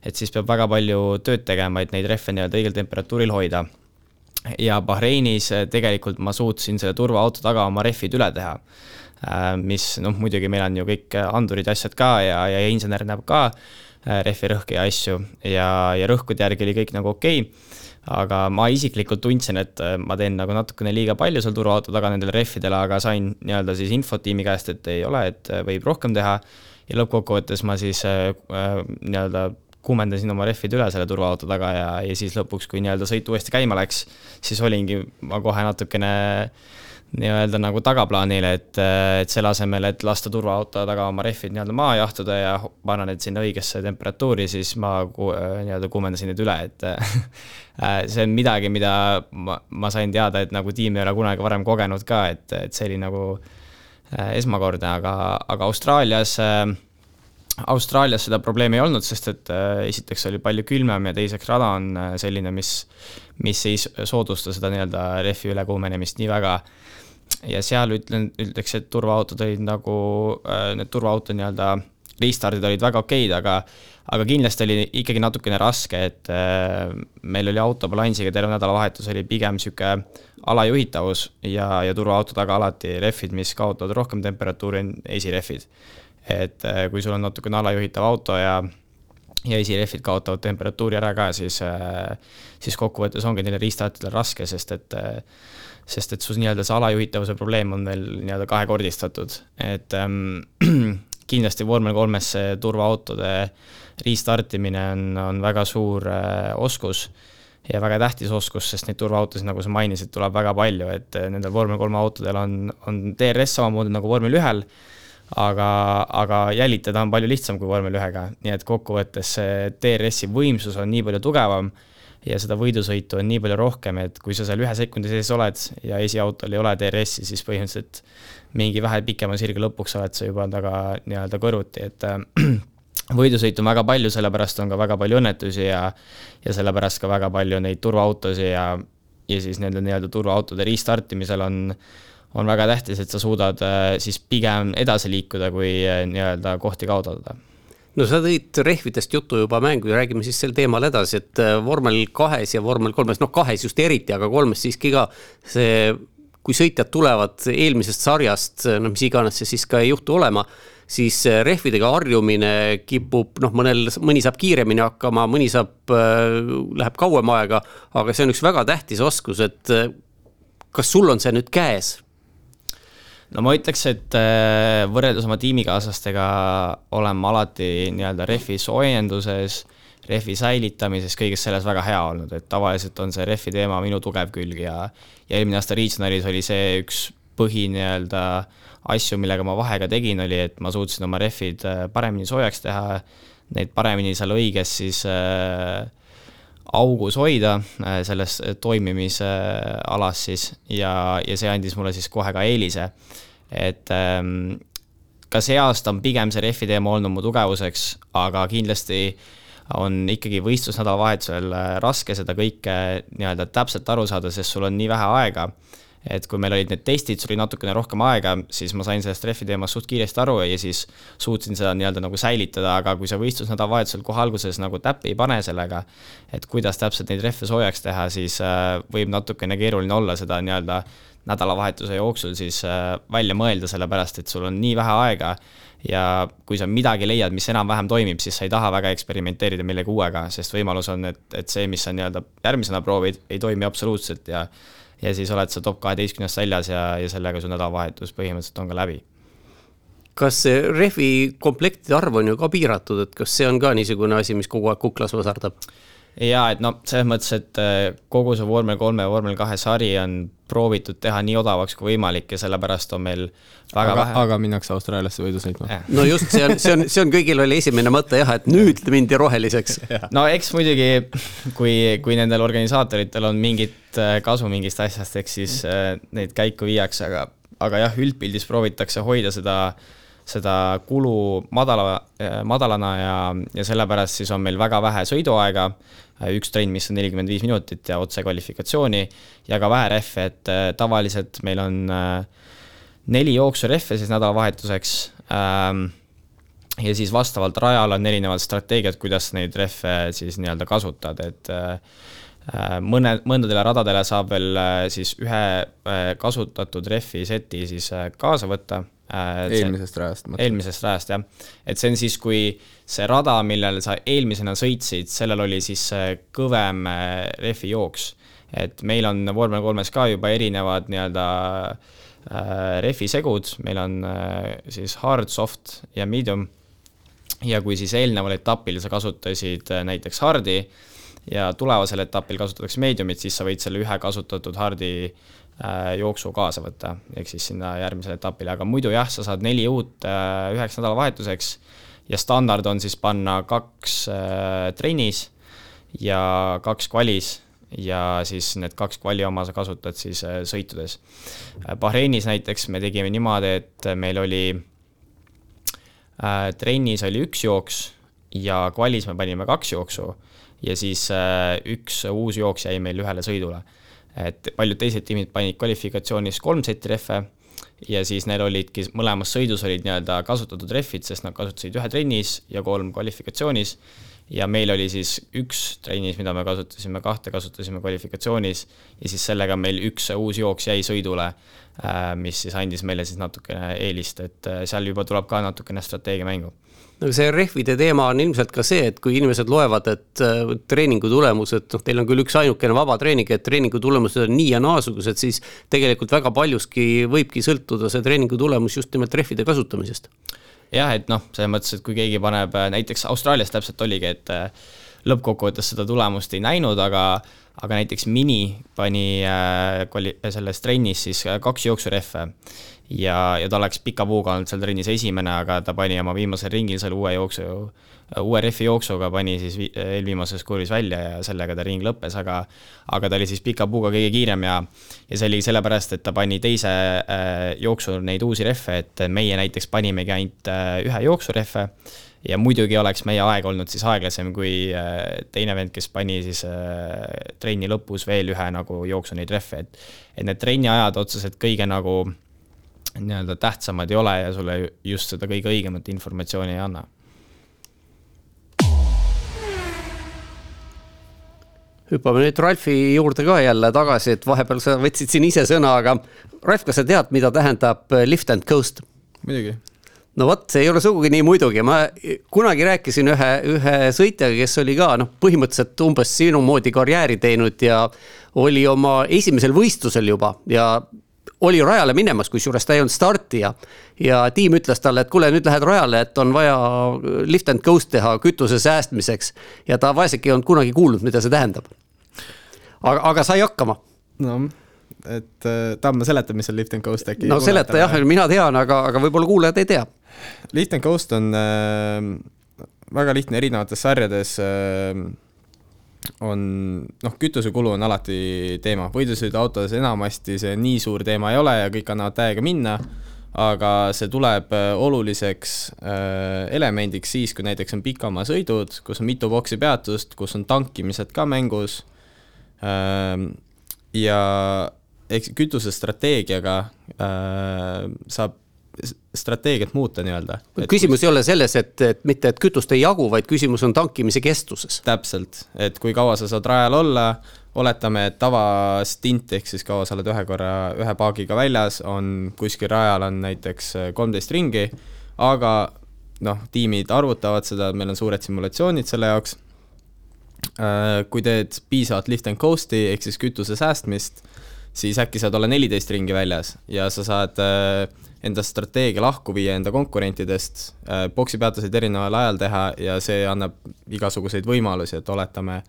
et siis peab väga palju tööd tegema, et neid rehve nii-öelda õigel temperatuuril hoida. ja Bahreinis eh, tegelikult ma suutsin selle turvaauto taga oma rehvid üle teha. Eh, mis noh, muidugi meil on ju kõik andurid ja asjad ka ja, ja insener näeb ka eh, rehvi rõhke ja asju ja, ja rõhkude järgi oli kõik nagu okei okay aga ma isiklikult tundsin, et ma teen nagu natukene liiga palju seal turvaauto taga nendele rehvidele, aga sain nii-öelda siis infot tiimi käest, et ei ole, et võib rohkem teha. ja lõppkokkuvõttes ma siis äh, nii-öelda kuumendasin oma rehvid üle selle turvaauto taga ja, ja siis lõpuks, kui nii-öelda sõit uuesti käima läks, siis olingi ma kohe natukene nii-öelda nagu tagaplaanil, et, et selle asemel, et lasta turvaauto taga oma rehvid nii-öelda maha jahtuda ja panna need sinna õigesse temperatuuri, siis ma ku, nii-öelda kuumendasin need üle, et see on midagi, mida ma, ma sain teada, et nagu tiim ei ole kunagi varem kogenud ka, et, et see oli nagu esmakordne, aga, aga Austraalias äh, Austraalias seda probleemi ei olnud, sest et äh, esiteks oli palju külmem ja teiseks rada on äh, selline, mis, mis ei soodusta seda nii-öelda rehvi ülekuumenemist nii väga. ja seal ütlen, ütleks, et turvaautod olid nagu, äh, need turvaauto nii-öelda restardid olid väga okeid, aga aga kindlasti oli ikkagi natukene raske, et meil oli auto balansiga terve nädalavahetus oli pigem niisugune alajuhitavus ja, ja turvaauto taga alati rehvid, mis kaotavad rohkem temperatuuri, on esirehvid et äh, kui sul on natukene alajuhitav auto ja ja esirehvid kaotavad temperatuuri ära ka, siis, äh, siis kokkuvõttes ongi neil restartidel raske, sest et äh, sest et sul nii-öelda see alajuhitavuse probleem on veel nii-öelda kahekordistatud, et ähm, kindlasti vormel kolmes see turvaautode restartimine on, on väga suur äh, oskus ja väga tähtis oskus, sest neid turvaautosid, nagu sa mainisid, tuleb väga palju, et nendel vormel kolme autodel on, on DRS samamoodi nagu vormel ühel aga, aga jälitada on palju lihtsam kui vormel ühega, nii et kokkuvõttes see DRS-i võimsus on nii palju tugevam ja seda võidusõitu on nii palju rohkem, et kui sa seal ühe sekundi sees oled ja esiautol ei ole DRS-i, siis põhimõtteliselt mingi vähe pikema sirge lõpuks oled sa juba taga nii-öelda kõrvuti, et võidusõitu on väga palju, sellepärast on ka väga palju õnnetusi ja ja sellepärast ka väga palju neid turvaautosid ja ja siis nende nii-öelda turvaautode restartimisel on on väga tähtis, et sa suudad äh, siis pigem edasi liikuda, kui äh, nii-öelda kohti kaotada. No sa tõid rehvidest juttu juba mängu ja räägime siis sel teemal edasi, et äh, vormel kahes ja vormel kolmes, noh kahes just eriti, aga kolmes siiski ka see, kui sõitjad tulevad eelmisest sarjast, no mis iganes see siis ka ei juhtu olema, siis rehvidega harjumine kipub, noh, mõnel, mõni saab kiiremini hakkama, mõni saab äh,, läheb kauem aega, aga see on üks väga tähtis oskus, et kas sul on see nüüd käes no ma ütleks, et äh, võrreldes oma tiimikaaslastega olen ma alati nii-öelda rehvi soojenduses, rehvi säilitamises, kõiges selles väga hea olnud, et tavaliselt on see rehvi teema minu tugev külg ja ja eelmine aasta Regionalis oli see üks põhi nii-öelda asju, millega ma vahega tegin, oli, et ma suutsin oma rehvid äh, paremini soojaks teha, neid paremini seal õiges siis äh, augus hoida äh, selles toimimisalas siis ja, ja see andis mulle siis kohe ka eelise. et ähm, ka see aasta on pigem see rehvi teema olnud mu tugevuseks, aga kindlasti on ikkagi võistlusnädalavahetusel äh, raske seda kõike nii-öelda täpselt aru saada, sest sul on nii vähe aega et kui meil olid need testid, sul oli natukene rohkem aega, siis ma sain sellest rehvi teemast suht kiiresti aru ja siis suutsin seda nii-öelda nagu säilitada, aga kui sa võistlusnädalavahetusel kohe alguses nagu täppi ei pane sellega, et kuidas täpselt neid rehve soojaks teha, siis äh, võib natukene keeruline olla seda nii-öelda nädalavahetuse jooksul siis äh, välja mõelda, sellepärast et sul on nii vähe aega ja kui sa midagi leiad, mis enam-vähem toimib, siis sa ei taha väga eksperimenteerida millegi uuega, sest võimalus on, et, et see, mis sa nii-öelda järgmisena proovid, ei toimi absoluutselt ja ja siis oled sa top kaheteistkümnest väljas ja, ja sellega su nädalavahetus põhimõtteliselt on ka läbi. kas see rehvi komplektide arv on ju ka piiratud, et kas see on ka niisugune asi, mis kogu aeg kuklas vasardab? Jaa, et no selles mõttes, et äh, kogu see vormel kolme ja vormel kahe sari on proovitud teha nii odavaks kui võimalik ja sellepärast on meil väga aga, vähe. aga minnakse Austraaliasse võidu sõitma. no just, see on, see on, see on kõigil oli esimene mõte jah, et nüüd mindi roheliseks no eks muidugi, kui, kui nendel organisaatoritel on mingit äh, kasu mingist asjast, eks siis äh, neid käiku viiakse, aga, aga jah, üldpildis proovitakse hoida seda seda kulu madala, madalana ja, ja sellepärast siis on meil väga vähe sõiduaega üks trenn, mis on nelikümmend viis minutit ja otse kvalifikatsiooni ja ka vähe rehve, et äh, tavaliselt meil on äh, neli jooksurehve siis nädalavahetuseks. Ähm, ja siis vastavalt rajal on erinevad strateegiad, kuidas neid rehve siis nii-öelda kasutad, et mõne, mõndadele radadele saab veel siis ühe kasutatud rehvi seti siis kaasa võtta Äh, eelmisest rajast. eelmisest rajast, jah. et see on siis, kui see rada, millel sa eelmisena sõitsid, sellel oli siis kõvem äh, rehvi jooks. et meil on vormel kolmes ka juba erinevad nii-öelda äh, rehvisegud, meil on siis hard, soft ja medium. ja kui siis eelneval etapil sa kasutasid näiteks hard'i ja tulevasel etapil kasutatakse medium'it, siis sa võid selle ühe kasutatud hard'i äh, Äh, jooksu kaasa võtta, ehk siis sinna järgmisele etapile, aga muidu jah, sa saad neli uut äh, üheks nädalavahetuseks ja standard on siis panna kaks äh, trennis ja kaks kvalis ja siis need kaks kvali oma sa kasutad siis sõitudes. Bahreinis näiteks me tegime niimoodi, et meil oli äh, trennis oli üks jooks ja kvalis me panime kaks jooksu ja siis äh, üks uus jooks jäi meil ühele sõidule et paljud teised tiimid panid kvalifikatsioonis kolm setti rehve ja siis neil olidki, mõlemas sõidus olid nii-öelda kasutatud rehvid, sest nad kasutasid ühe trennis ja kolm kvalifikatsioonis. Ja meil oli siis üks trennis, mida me kasutasime, kahte kasutasime kvalifikatsioonis ja siis sellega meil üks uus jooks jäi sõidule, äh, mis siis andis meile siis natukene eelist, et äh, seal juba tuleb ka natukene strateegia mängu no see rehvide teema on ilmselt ka see, et kui inimesed loevad, et äh, treeningu tulemused, noh, teil on küll üks ainukene vaba treening, et treeningu tulemused on nii ja naasugused, siis tegelikult väga paljuski võibki sõltuda see treeningu tulemus just nimelt rehvide kasutamisest. Jah, et noh, selles mõttes, et kui keegi paneb, äh, näiteks Austraalias täpselt oligi, et äh, lõppkokkuvõttes seda tulemust ei näinud, aga aga näiteks Mini pani äh, selles trennis siis kaks jooksurehve ja, ja ta oleks pika puuga olnud seal trennis esimene, aga ta pani oma viimasel ringil seal uue jooksu, uue rehvi jooksuga pani siis eelviimases kurvis välja ja sellega ta ring lõppes, aga aga ta oli siis pika puuga kõige kiirem ja ja see oli sellepärast, et ta pani teise äh, jooksu neid uusi rehve, et meie näiteks panimegi ainult äh, ühe jooksurehve ja muidugi oleks meie aeg olnud siis aeglasem kui äh, teine vend, kes pani siis äh, trenni lõpus veel ühe nagu jooksu neid rehve, et et need trenniajad otseselt kõige nagu nii-öelda tähtsamad ei ole ja sulle just seda kõige õigemat informatsiooni ei anna. hüppame nüüd Ralfi juurde ka jälle tagasi, et vahepeal sa võtsid siin ise sõna, aga Ralf, kas sa tead, mida tähendab lift and coast? muidugi no vot, see ei ole sugugi nii muidugi, ma kunagi rääkisin ühe, ühe sõitjaga, kes oli ka noh, põhimõtteliselt umbes sinu moodi karjääri teinud ja oli oma esimesel võistlusel juba ja oli rajale minemas, kusjuures ta ei olnud startija. ja tiim ütles talle, et kuule, nüüd lähed rajale, et on vaja lift and coast teha kütuse säästmiseks. ja ta vaeseke ei olnud kunagi kuulnud, mida see tähendab. aga, aga sai hakkama. no, et äh, tahad ma seletan, mis on lift and coast äkki? no seleta jah, mina tean, aga, aga võib-olla kuulajad ei tea. Lift and coast on äh, väga lihtne erinevates sarjades äh, on noh, kütusekulu on alati teema, võidusõiduautodes enamasti see nii suur teema ei ole ja kõik annavad täiega minna, aga see tuleb äh, oluliseks äh, elemendiks siis, kui näiteks on pikamaasõidud, kus on mitu boksi peatust, kus on tankimised ka mängus äh,, ja eks kütusestrateegiaga äh, saab strateegiat muuta nii-öelda. küsimus ei ole selles, et, et mitte, et kütust ei jagu, vaid küsimus on tankimise kestuses. täpselt, et kui kaua sa saad rajal olla, oletame, et tavastint ehk siis kaua sa oled ühe korra ühe paagiga väljas, on kuskil rajal on näiteks kolmteist ringi, aga noh, tiimid arvutavad seda, meil on suured simulatsioonid selle jaoks. Äh, kui teed piisavalt lift and coast'i ehk siis kütuse säästmist siis äkki saad olla neliteist ringi väljas ja sa saad äh, enda strateegia lahku viia enda konkurentidest, äh, poksipeatuseid erineval ajal teha ja see annab igasuguseid võimalusi, et oletame,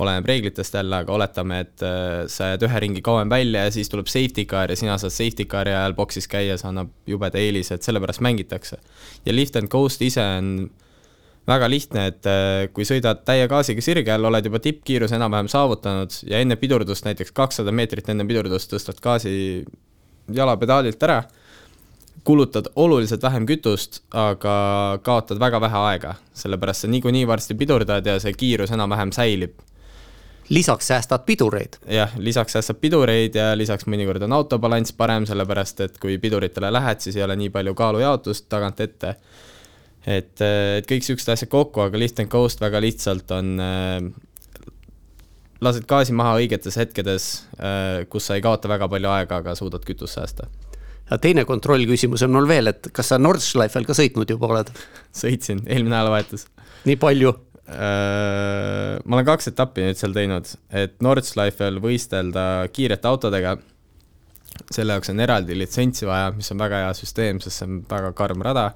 oleneb reeglitest jälle, aga oletame, et äh, sa jääd ühe ringi kauem välja ja siis tuleb safety car ja sina saad safety car'i ajal boksis käia, see annab jubeda eelise, et sellepärast mängitakse. ja lift and coast ise on väga lihtne, et äh, kui sõidad täie gaasiga sirge all, oled juba tippkiiruse enam-vähem saavutanud ja enne pidurdust, näiteks kakssada meetrit enne pidurdust tõstad gaasi jalapedaalilt ära kulutad oluliselt vähem kütust, aga kaotad väga vähe aega, sellepärast sa niikuinii varsti pidurdad ja see kiirus enam-vähem säilib. lisaks säästad pidureid. jah, lisaks säästab pidureid ja lisaks mõnikord on autobalanss parem, sellepärast et kui piduritele lähed, siis ei ole nii palju kaalujaotust tagant ette. Et, et kõik siuksed asjad kokku, aga lift and coast väga lihtsalt on äh, lased gaasi maha õigetes hetkedes, äh, kus sa ei kaota väga palju aega, aga suudad kütust säästa ja teine kontrollküsimus on mul veel, et kas sa Nordschleifel ka sõitnud juba oled? sõitsin, eelmine nädalavahetus. nii palju? Äh, ma olen kaks etappi nüüd seal teinud, et Nordschleifel võistelda kiirete autodega. selle jaoks on eraldi litsentsi vaja, mis on väga hea süsteem, sest see on väga karm rada.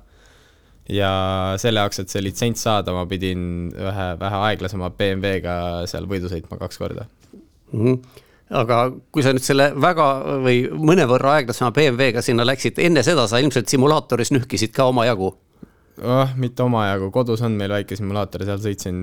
Ja selle jaoks, et see litsents saada, ma pidin ühe vähe aeglasema BMW-ga seal võidu sõitma kaks korda mm. -hmm aga kui sa nüüd selle väga või mõnevõrra aeglasema BMW-ga sinna läksid, enne seda sa ilmselt simulaatoris nühkisid ka omajagu? oh,. mitte omajagu, kodus on meil väike simulaator, seal sõitsin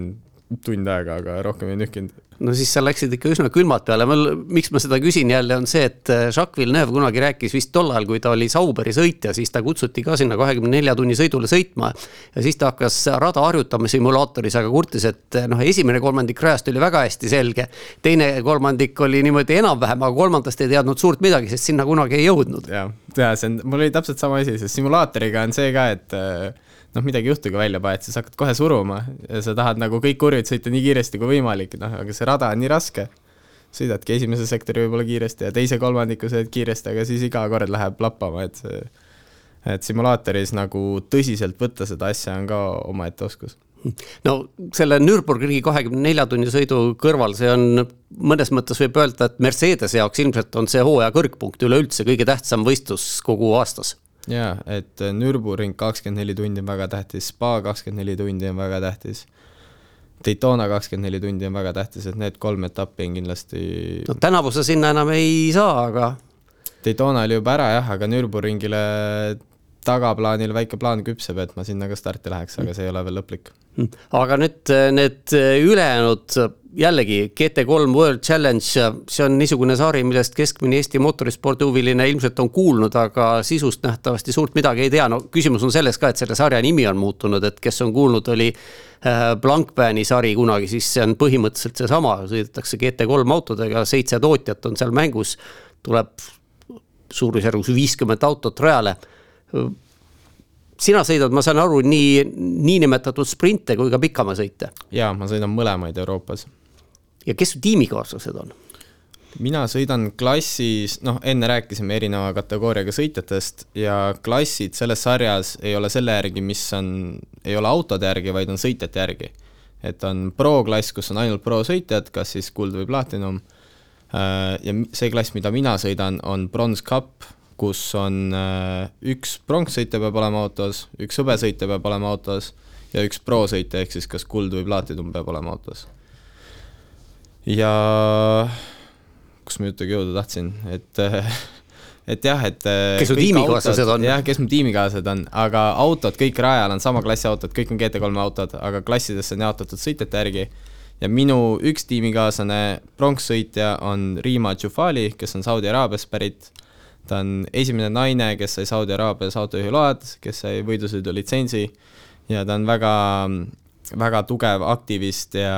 tund aega, aga rohkem ei nühkinud no siis sa läksid ikka üsna külmalt peale, mul, miks ma seda küsin jälle, on see, et äh, Jacques Villeneuve kunagi rääkis vist tol ajal, kui ta oli Sauberi sõitja, siis ta kutsuti ka sinna kahekümne nelja tunni sõidule sõitma. ja siis ta hakkas rada harjutama simulaatoris, aga kurtis, et äh, noh, esimene kolmandik rajast oli väga hästi selge. teine kolmandik oli niimoodi enam-vähem, aga kolmandast ei teadnud suurt midagi, sest sinna kunagi ei jõudnud. ja, ja see on, mul oli täpselt sama asi, sest simulaatoriga on see ka, et äh, noh, midagi ei juhtu, kui välja paned, siis hakkad kohe suruma ja sa tahad nagu kõik kurvid sõita nii kiiresti kui võimalik, noh, aga see rada on nii raske. sõidadki esimese sektori võib-olla kiiresti ja teise kolmandiku sõidad kiiresti, aga siis iga kord läheb lappama, et see, et simulaatoris nagu tõsiselt võtta seda asja on ka omaette oskus no selle Nürburgringi kahekümne nelja tunni sõidu kõrval, see on mõnes mõttes võib öelda, et Mercedese jaoks ilmselt on see hooaja kõrgpunkt üleüldse kõige tähtsam võistlus kogu aastas jaa, et äh, Nürburgring kakskümmend neli tundi on väga tähtis, Spa kakskümmend neli tundi on väga tähtis. Daytona kakskümmend neli tundi on väga tähtis, et need kolm etappi on kindlasti. no tänavu sa sinna enam ei saa, aga. Daytona oli juba ära jah, aga Nürburgringile tagaplaanil väike plaan küpseb, et ma sinna ka starti läheks, aga see ei ole veel lõplik. Hmm. aga nüüd äh, need äh, ülejäänud jällegi GT3 World Challenge, see on niisugune sari, millest keskmine Eesti mootorispordihuviline ilmselt on kuulnud, aga sisust nähtavasti suurt midagi ei tea. no küsimus on selles ka, et selle sarja nimi on muutunud, et kes on kuulnud, oli äh, Blankbani sari kunagi, siis see on põhimõtteliselt seesama, sõidetakse GT3 autodega, seitse tootjat on seal mängus, tuleb suurusjärgus viiskümmend autot rajale sina sõidad, ma saan aru, nii niinimetatud sprinte kui ka pikamaasõite. jaa, ma sõidan mõlemaid Euroopas. ja kes su tiimikaaslased on? mina sõidan klassis, noh, enne rääkisime erineva kategooriaga sõitjatest ja klassid selles sarjas ei ole selle järgi, mis on, ei ole autode järgi, vaid on sõitjate järgi. et on pro-klass, kus on ainult pro-sõitjad, kas siis kuld või platinum. Äh, ja see klass, mida mina sõidan, on Bronze Cup kus on äh, üks pronkssõitja peab olema autos, üks hõbesõitja peab olema autos ja üks prosõitja ehk siis kas kuld või platinum peab olema autos. ja kus ma jutuga jõuda tahtsin, et et jah, et äh, kes su tiimikaaslased on? jah, kes mu tiimikaaslased on, aga autod, kõik rajal on sama klassi autod, kõik on GT3 autod, aga klassidesse on jaotatud sõitjate järgi ja minu üks tiimikaaslane pronkssõitja on Rima Džufali, kes on Saudi Araabiast pärit ta on esimene naine, kes sai Saudi Araabias autojuhiload, kes sai võidusõidu litsentsi ja ta on väga, väga tugev aktivist ja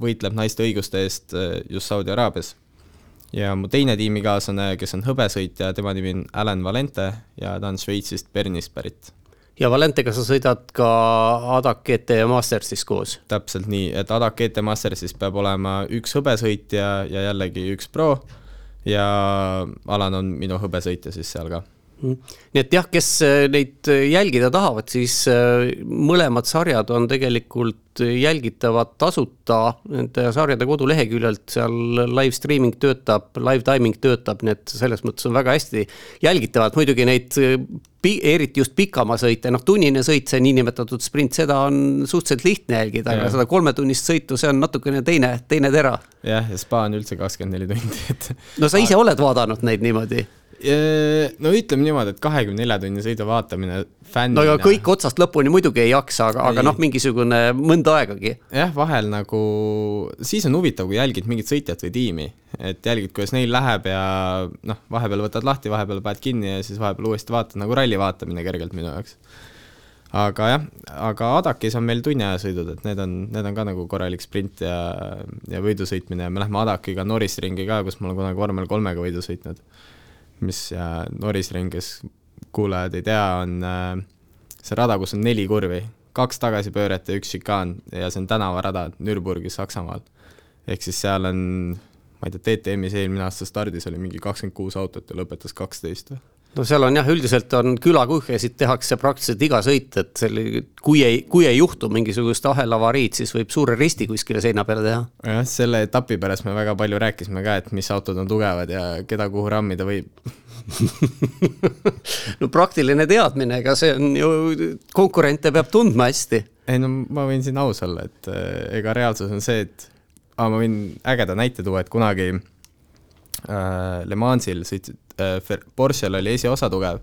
võitleb naiste õiguste eest äh, just Saudi Araabias. ja mu teine tiimikaaslane, kes on hõbesõitja, tema nimi on Alan Valente ja ta on Šveitsist Bernist pärit ja Valentega sa sõidad ka ADAC GT Mastersis koos? täpselt nii, et ADAC GT Mastersis peab olema üks hõbesõitja ja jällegi üks pro ja Alan on minu hõbesõitja siis seal ka nii et jah, kes äh, neid äh, jälgida tahavad, siis äh, mõlemad sarjad on tegelikult jälgitavad tasuta nende sarjade koduleheküljelt, seal live streaming töötab, live timing töötab, nii et selles mõttes on väga hästi jälgitavad, muidugi neid eriti just pikamaasõite, noh tunnine sõit, see niinimetatud sprint, seda on suhteliselt lihtne jälgida, aga seda kolmetunnist sõitu, see on natukene teine, teine tera. jah, ja spa on üldse kakskümmend neli tundi, et. no sa ise oled vaadanud neid niimoodi no ütleme niimoodi, et kahekümne nelja tunni sõidu vaatamine fännina. no ja kõik otsast lõpuni muidugi ei jaksa, aga, aga noh, mingisugune mõnda aegagi. jah, vahel nagu, siis on huvitav, kui jälgid mingit sõitjat või tiimi, et jälgid, kuidas neil läheb ja noh, vahepeal võtad lahti, vahepeal paned kinni ja siis vahepeal uuesti vaatad, nagu ralli vaatamine kergelt minu jaoks. aga jah, aga Adakis on meil tunniajasõidud, et need on, need on ka nagu korralik sprint ja, ja võidusõitmine ja me lähme Adakiga Norris ringi ka, kus ma olen kunagi vormel kolmega võidu sõitnud mis Norris ring, kes kuulajad ei tea, on äh, see rada, kus on neli kurvi, kaks tagasipööret ja üks šikaan ja see on tänavarada Nürburgis Saksamaal. ehk siis seal on, ma ei tea, DTM-is eelmine aasta stardis oli mingi kakskümmend kuus autot ja lõpetas kaksteist või no seal on jah, üldiselt on külakuhjasid tehakse praktiliselt iga sõit, et selle, kui ei, kui ei juhtu mingisugust ahelavariid, siis võib suure risti kuskile seina peale teha. jah, selle etapi pärast me väga palju rääkisime ka, et mis autod on tugevad ja keda kuhu rammida võib no praktiline teadmine, ega see on ju, konkurente peab tundma hästi. ei no ma võin siin aus olla, et äh, ega reaalsus on see, et ah, ma võin ägeda näite tuua, et kunagi äh, Le Mansil sõitsid Porsche'l oli esiosa tugev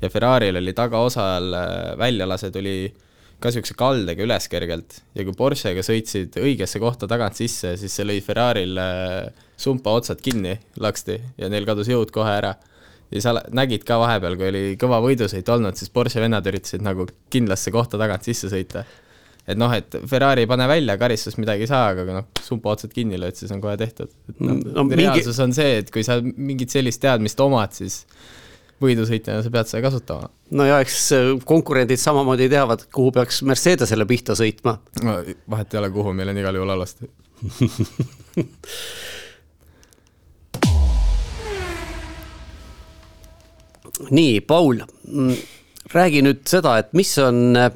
ja Ferrari'l oli tagaosal äh, väljalase tuli ka niisuguse kaldega üles kergelt ja kui Porsche'ga sõitsid õigesse kohta tagant sisse, siis see lõi Ferrari'l äh, sumpa otsad kinni laksti ja neil kadus jõud kohe ära. ja sa nägid ka vahepeal, kui oli kõva võidusõit olnud, siis Porsche vennad üritasid nagu kindlasse kohta tagant sisse sõita et noh, et Ferrari ei pane välja, karistust midagi ei saa, aga noh, sumpa otsad kinni lööd, siis on kohe tehtud. No, no, reaalsus mingi... on see, et kui sa mingit sellist teadmist omad, siis võidusõitjana sa pead seda kasutama. no ja eks äh, konkurendid samamoodi teavad, kuhu peaks Mercedesele pihta sõitma. no vahet ei ole, kuhu, meil on igal juhul alasti nii, Paul, mm, räägi nüüd seda, et mis on äh,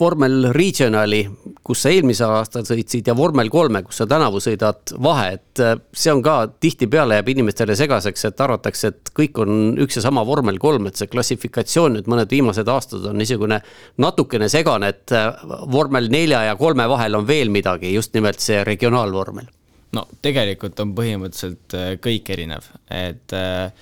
vormel Regionali, kus sa eelmisel aastal sõitsid ja vormel kolme, kus sa tänavu sõidad vahe, et äh, see on ka tihtipeale jääb inimestele segaseks, et arvatakse, et kõik on üks ja sama vormel kolm, et see klassifikatsioon nüüd mõned viimased aastad on niisugune natukene segane, et äh, vormel nelja ja kolme vahel on veel midagi, just nimelt see regionaalvormel. no tegelikult on põhimõtteliselt äh, kõik erinev, et äh,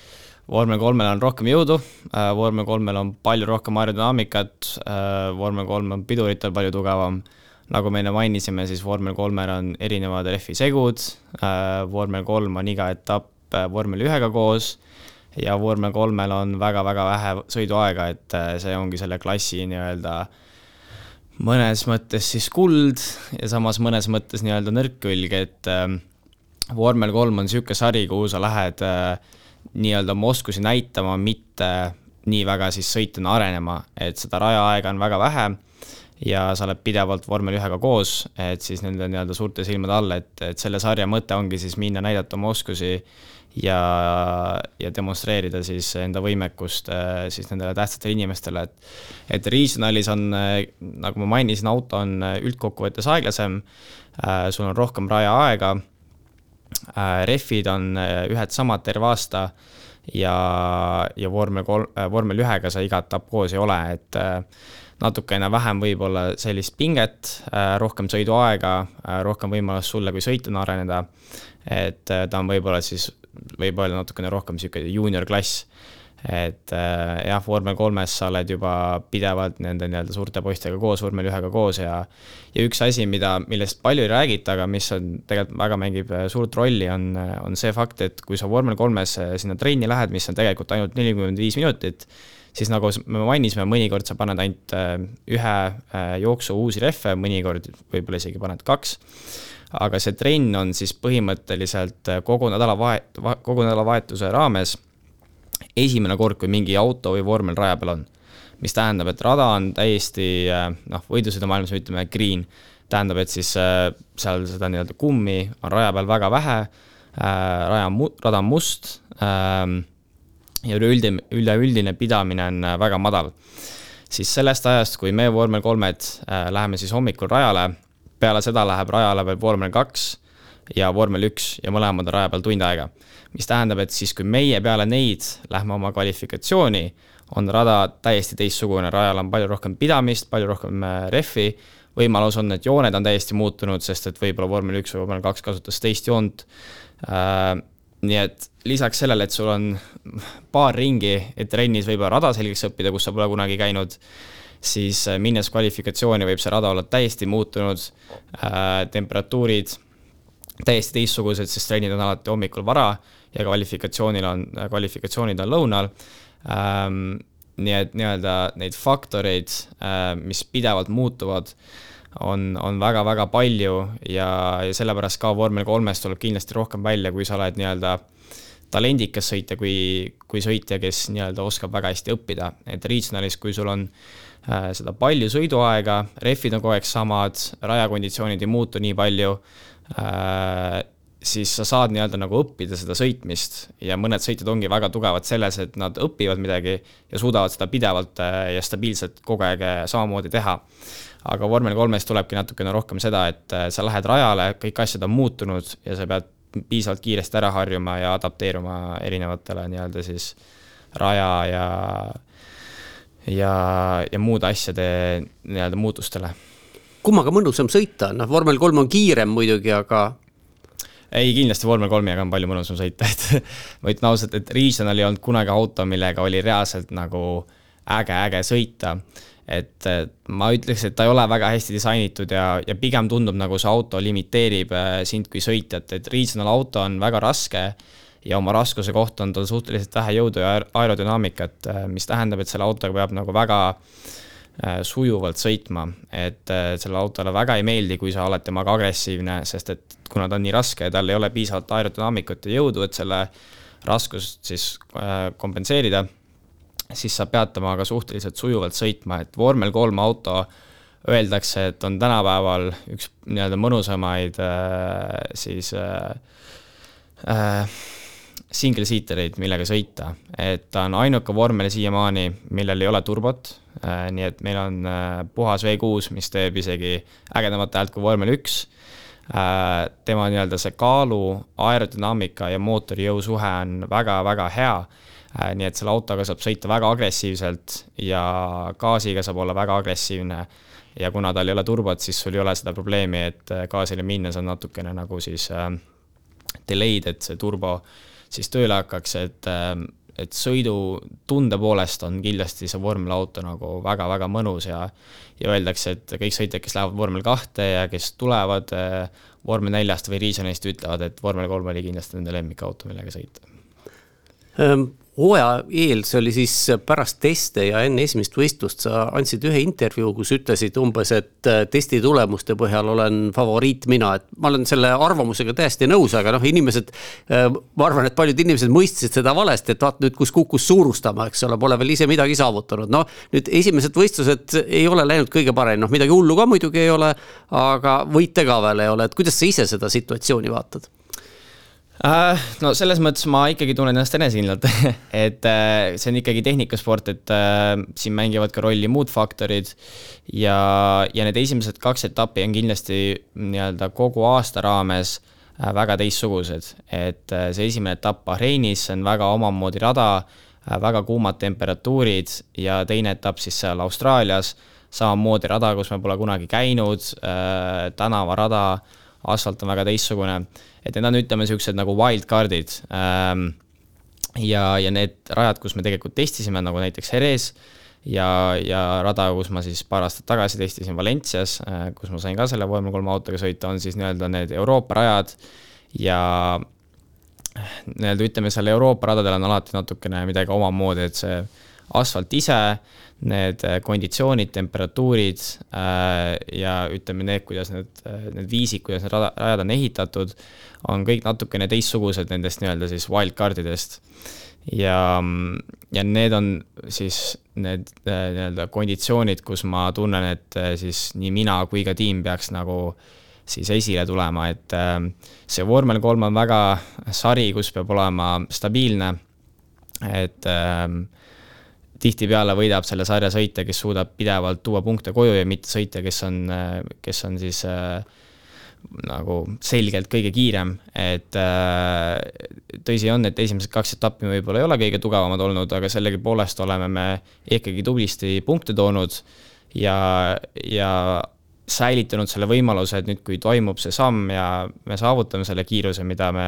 vormel kolmel on rohkem jõudu, äh, vormel kolmel on palju rohkem aerodünaamikat, äh, vormel kolm on piduritel palju tugevam, nagu me enne mainisime, siis vormel kolmel on erinevad rehvi segud, äh, vormel kolm on iga etapp vormel ühega koos ja vormel kolmel on väga-väga vähe sõiduaega, et see ongi selle klassi nii-öelda mõnes mõttes siis kuld ja samas mõnes mõttes nii-öelda nõrk külg, et vormel kolm on niisugune sari, kuhu sa lähed äh, nii-öelda oma oskusi näitama, mitte nii väga siis sõitjana arenema, et seda rajaaega on väga vähe ja sa oled pidevalt vormel ühega koos, et siis nende nii-öelda suurte silmade all, et, et selle sarja mõte ongi siis minna näidata oma oskusi ja, ja demonstreerida siis enda võimekust äh, siis nendele tähtsatele inimestele, et et regionalis on, äh, nagu ma mainisin, auto on äh, üldkokkuvõttes aeglasem, sul on rohkem rajaaega rehvid on äh, ühed samad terve aasta ja, ja vormel kolm, äh, vormel ühega sa iga etapp koos ei ole, et natukene vähem võib-olla sellist pinget, rohkem sõiduaega, rohkem võimalust sulle kui sõitjana areneda. et ta on võib-olla siis, võib öelda natukene rohkem niisugune juunior klass et äh, jah, vormel kolmes sa oled juba pidevalt nende nii-öelda suurte poistega koos, vormel ühega koos ja ja üks asi, mida, millest palju ei räägita, aga mis on tegelikult väga mängib äh, suurt rolli, on, on see fakt, et kui sa vormel kolmes äh, sinna trenni lähed, mis on tegelikult ainult nelikümmend viis minutit, siis nagu me mainisime, mõnikord sa paned ainult ühe jooksu uusi rehve, mõnikord võib-olla isegi paned kaks aga see trenn on siis põhimõtteliselt kogu nädalavahet-, kogu nädalavahetuse raames esimene kord, kui mingi auto või vormel raja peal on. mis tähendab, et rada on täiesti äh, noh, võidusõidumaailmas me ütleme green, tähendab, et siis äh, seal seda nii-öelda kummi on raja peal väga vähe, äh, raja on mu-, rada on must, ja üleüldine, üleüldine pidamine on väga madal. siis sellest ajast, kui me vormel kolmed läheme siis hommikul rajale, peale seda läheb rajale veel vormel kaks ja vormel üks ja mõlemad on raja peal tund aega. mis tähendab, et siis, kui meie peale neid lähme oma kvalifikatsiooni, on rada täiesti teistsugune, rajal on palju rohkem pidamist, palju rohkem rehvi, võimalus on, et jooned on täiesti muutunud, sest et võib-olla vormel üks või vormel kaks kasutas teist joont äh,. nii et lisaks sellele, et sul on paar ringi, et trennis võib-olla rada selgeks õppida, kus sa pole kunagi käinud, siis minnes kvalifikatsiooni võib see rada olla täiesti muutunud äh,, temperatuurid täiesti teistsugused, sest trennid on alati hommikul vara ja kvalifikatsioonil on, kvalifikatsioonid on lõunal ähm,. nii et nii-öelda neid faktoreid äh,, mis pidevalt muutuvad, on, on väga-väga palju ja, ja sellepärast ka vormel kolmes tuleb kindlasti rohkem välja, kui sa oled nii-öelda talendikas sõitja, kui, kui sõitja, kes nii-öelda oskab väga hästi õppida, et regionalis, kui sul on äh, seda palju sõiduaega, rehvid on kogu aeg samad, rajakonditsioonid ei muutu nii palju siis sa saad nii-öelda nagu õppida seda sõitmist ja mõned sõitjad ongi väga tugevad selles, et nad õpivad midagi ja suudavad seda pidevalt äh, ja stabiilselt kogu aeg äh, samamoodi teha. aga vormel kolmes tulebki natukene rohkem seda, et sa lähed rajale, kõik asjad on muutunud ja sa pead piisavalt kiiresti ära harjuma ja adapteeruma erinevatele nii-öelda siis raja ja ja, ja muude asjade nii-öelda muutustele kummaga mõnusam sõita, noh, vormel kolm on kiirem muidugi, aga. ei, kindlasti vormel kolmiga on palju mõnusam sõita, et ma ütlen ausalt, et Regional ei olnud kunagi auto, millega oli reaalselt nagu äge, äge sõita. et ma ütleks, et ta ei ole väga hästi disainitud ja, ja pigem tundub, nagu see auto limiteerib äh, sind kui sõitjat, et Regional auto on väga raske ja oma raskuse kohta on tal suhteliselt vähe jõudu ja aerodünaamikat, äh, mis tähendab, et selle autoga peab nagu väga Äh, sujuvalt sõitma, et äh, sellele autole väga ei meeldi, kui sa oled temaga agressiivne, sest et kuna ta on nii raske ja tal ei ole piisavalt aerodünaamikut ja jõudu, et selle raskust siis äh, kompenseerida, siis sa pead temaga suhteliselt sujuvalt sõitma, et vormel kolm auto öeldakse, et on tänapäeval üks nii-öelda mõnusamaid siis äh, äh, single-seatereid, millega sõita, et ta on ainuke vormel siiamaani, millel ei ole turbot, äh, nii et meil on äh, puhas V6, mis teeb isegi ägedamat häält kui vormel üks. Äh, tema nii-öelda see kaalu, aerodünaamika ja mootori jõusuhe on väga-väga hea. nii et selle autoga saab sõita väga agressiivselt ja gaasiga saab olla väga agressiivne ja kuna tal ei ole turbot, siis sul ei ole seda probleemi, et gaasile minnes on natukene nagu siis äh, delay'd, et see turbo äh, siis tööle hakkaks, et ähm, et sõidutunde poolest on kindlasti see vormelauto nagu väga-väga mõnus ja ja öeldakse, et kõik sõitjad, kes lähevad vormel kahte ja kes tulevad äh, vormel neljast või Reasonist, ütlevad, et vormel kolm oli kindlasti nende lemmikauto, millega sõita. Ähm, hooaja eel, see oli siis pärast teste ja enne esimest võistlust sa andsid ühe intervjuu, kus ütlesid umbes, et äh, testi tulemuste põhjal olen favoriit mina, et ma olen selle arvamusega täiesti nõus, aga noh, inimesed. Äh, ma arvan, et paljud inimesed mõistsid seda valesti, et vaat nüüd, kus kukkus suurustama, eks ole, pole veel ise midagi saavutanud, noh. nüüd esimesed võistlused ei ole läinud kõige parem, noh midagi hullu ka muidugi ei ole, aga võite ka veel ei ole, et kuidas sa ise seda situatsiooni vaatad? Äh, no selles mõttes ma ikkagi tunnen ennast enesekindlalt et äh, see on ikkagi tehnikasport, et äh, siin mängivad ka rolli muud faktorid. ja, ja need esimesed kaks etappi on kindlasti nii-öelda kogu aasta raames väga teistsugused, et see esimene etapp Bahreinis, on väga omamoodi rada, väga kuumad temperatuurid ja teine etapp siis seal Austraalias, samamoodi rada, kus me pole kunagi käinud, tänavarada, asfalt on väga teistsugune et need on, ütleme, niisugused nagu wildcard'id ähm,. ja, ja need rajad, kus me tegelikult testisime, nagu näiteks Jerez ja, ja rada, kus ma siis paar aastat tagasi testisin Valencias äh,, kus ma sain ka selle vormel kolme autoga sõita, on siis nii-öelda need Euroopa rajad ja nii-öelda ütleme, seal Euroopa radadel on alati natukene midagi omamoodi, et see asfalt ise äh,, need äh, konditsioonid, temperatuurid äh, ja ütleme, need, kuidas need, äh, need viisid, kuidas need rajad on ehitatud, on kõik natukene teistsugused nendest nii-öelda siis wildcard idest. ja, ja need on siis need nii-öelda konditsioonid, kus ma tunnen, et siis nii mina kui ka tiim peaks nagu siis esile tulema, et see vormel kolm on väga sari, kus peab olema stabiilne et ähm, tihtipeale võidab selle sarja sõitja, kes suudab pidevalt tuua punkte koju ja mitte sõitja, kes on, kes on siis äh, nagu selgelt kõige kiirem, et äh, tõsi on, et esimesed kaks etappi võib-olla ei ole kõige tugevamad olnud, aga sellegipoolest oleme me ikkagi tublisti punkte toonud ja, ja säilitanud selle võimaluse, et nüüd, kui toimub see samm ja me saavutame selle kiiruse, mida me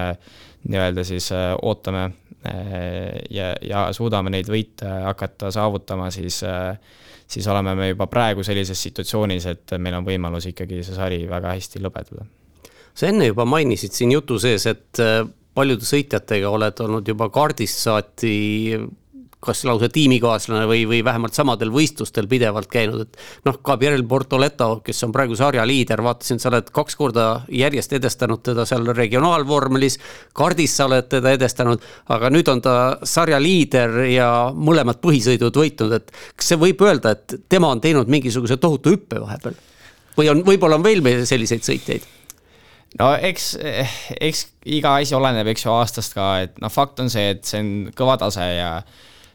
nii-öelda siis äh, ootame äh, ja, ja suudame neid võite hakata saavutama, siis äh, siis oleme me juba praegu sellises situatsioonis, et meil on võimalus ikkagi see sari väga hästi lõpetada. sa enne juba mainisid siin jutu sees, et paljude sõitjatega oled olnud juba kaardist saati kas lausa tiimikaaslane või, või vähemalt samadel võistlustel pidevalt käinud, et noh, Gabriel Bortoleto, kes on praegu sarja liider, vaatasin, sa oled kaks korda järjest edestanud teda seal regionaalvormelis, kardis sa oled teda edestanud, aga nüüd on ta sarja liider ja mõlemad põhisõidud võitnud, et kas see võib öelda, et tema on teinud mingisuguse tohutu hüppe vahepeal? või on, võib-olla on veel meil selliseid sõitjaid? no eks, eks iga asi oleneb, eks ju, aastast ka, et noh, fakt on see, et see on kõva tase ja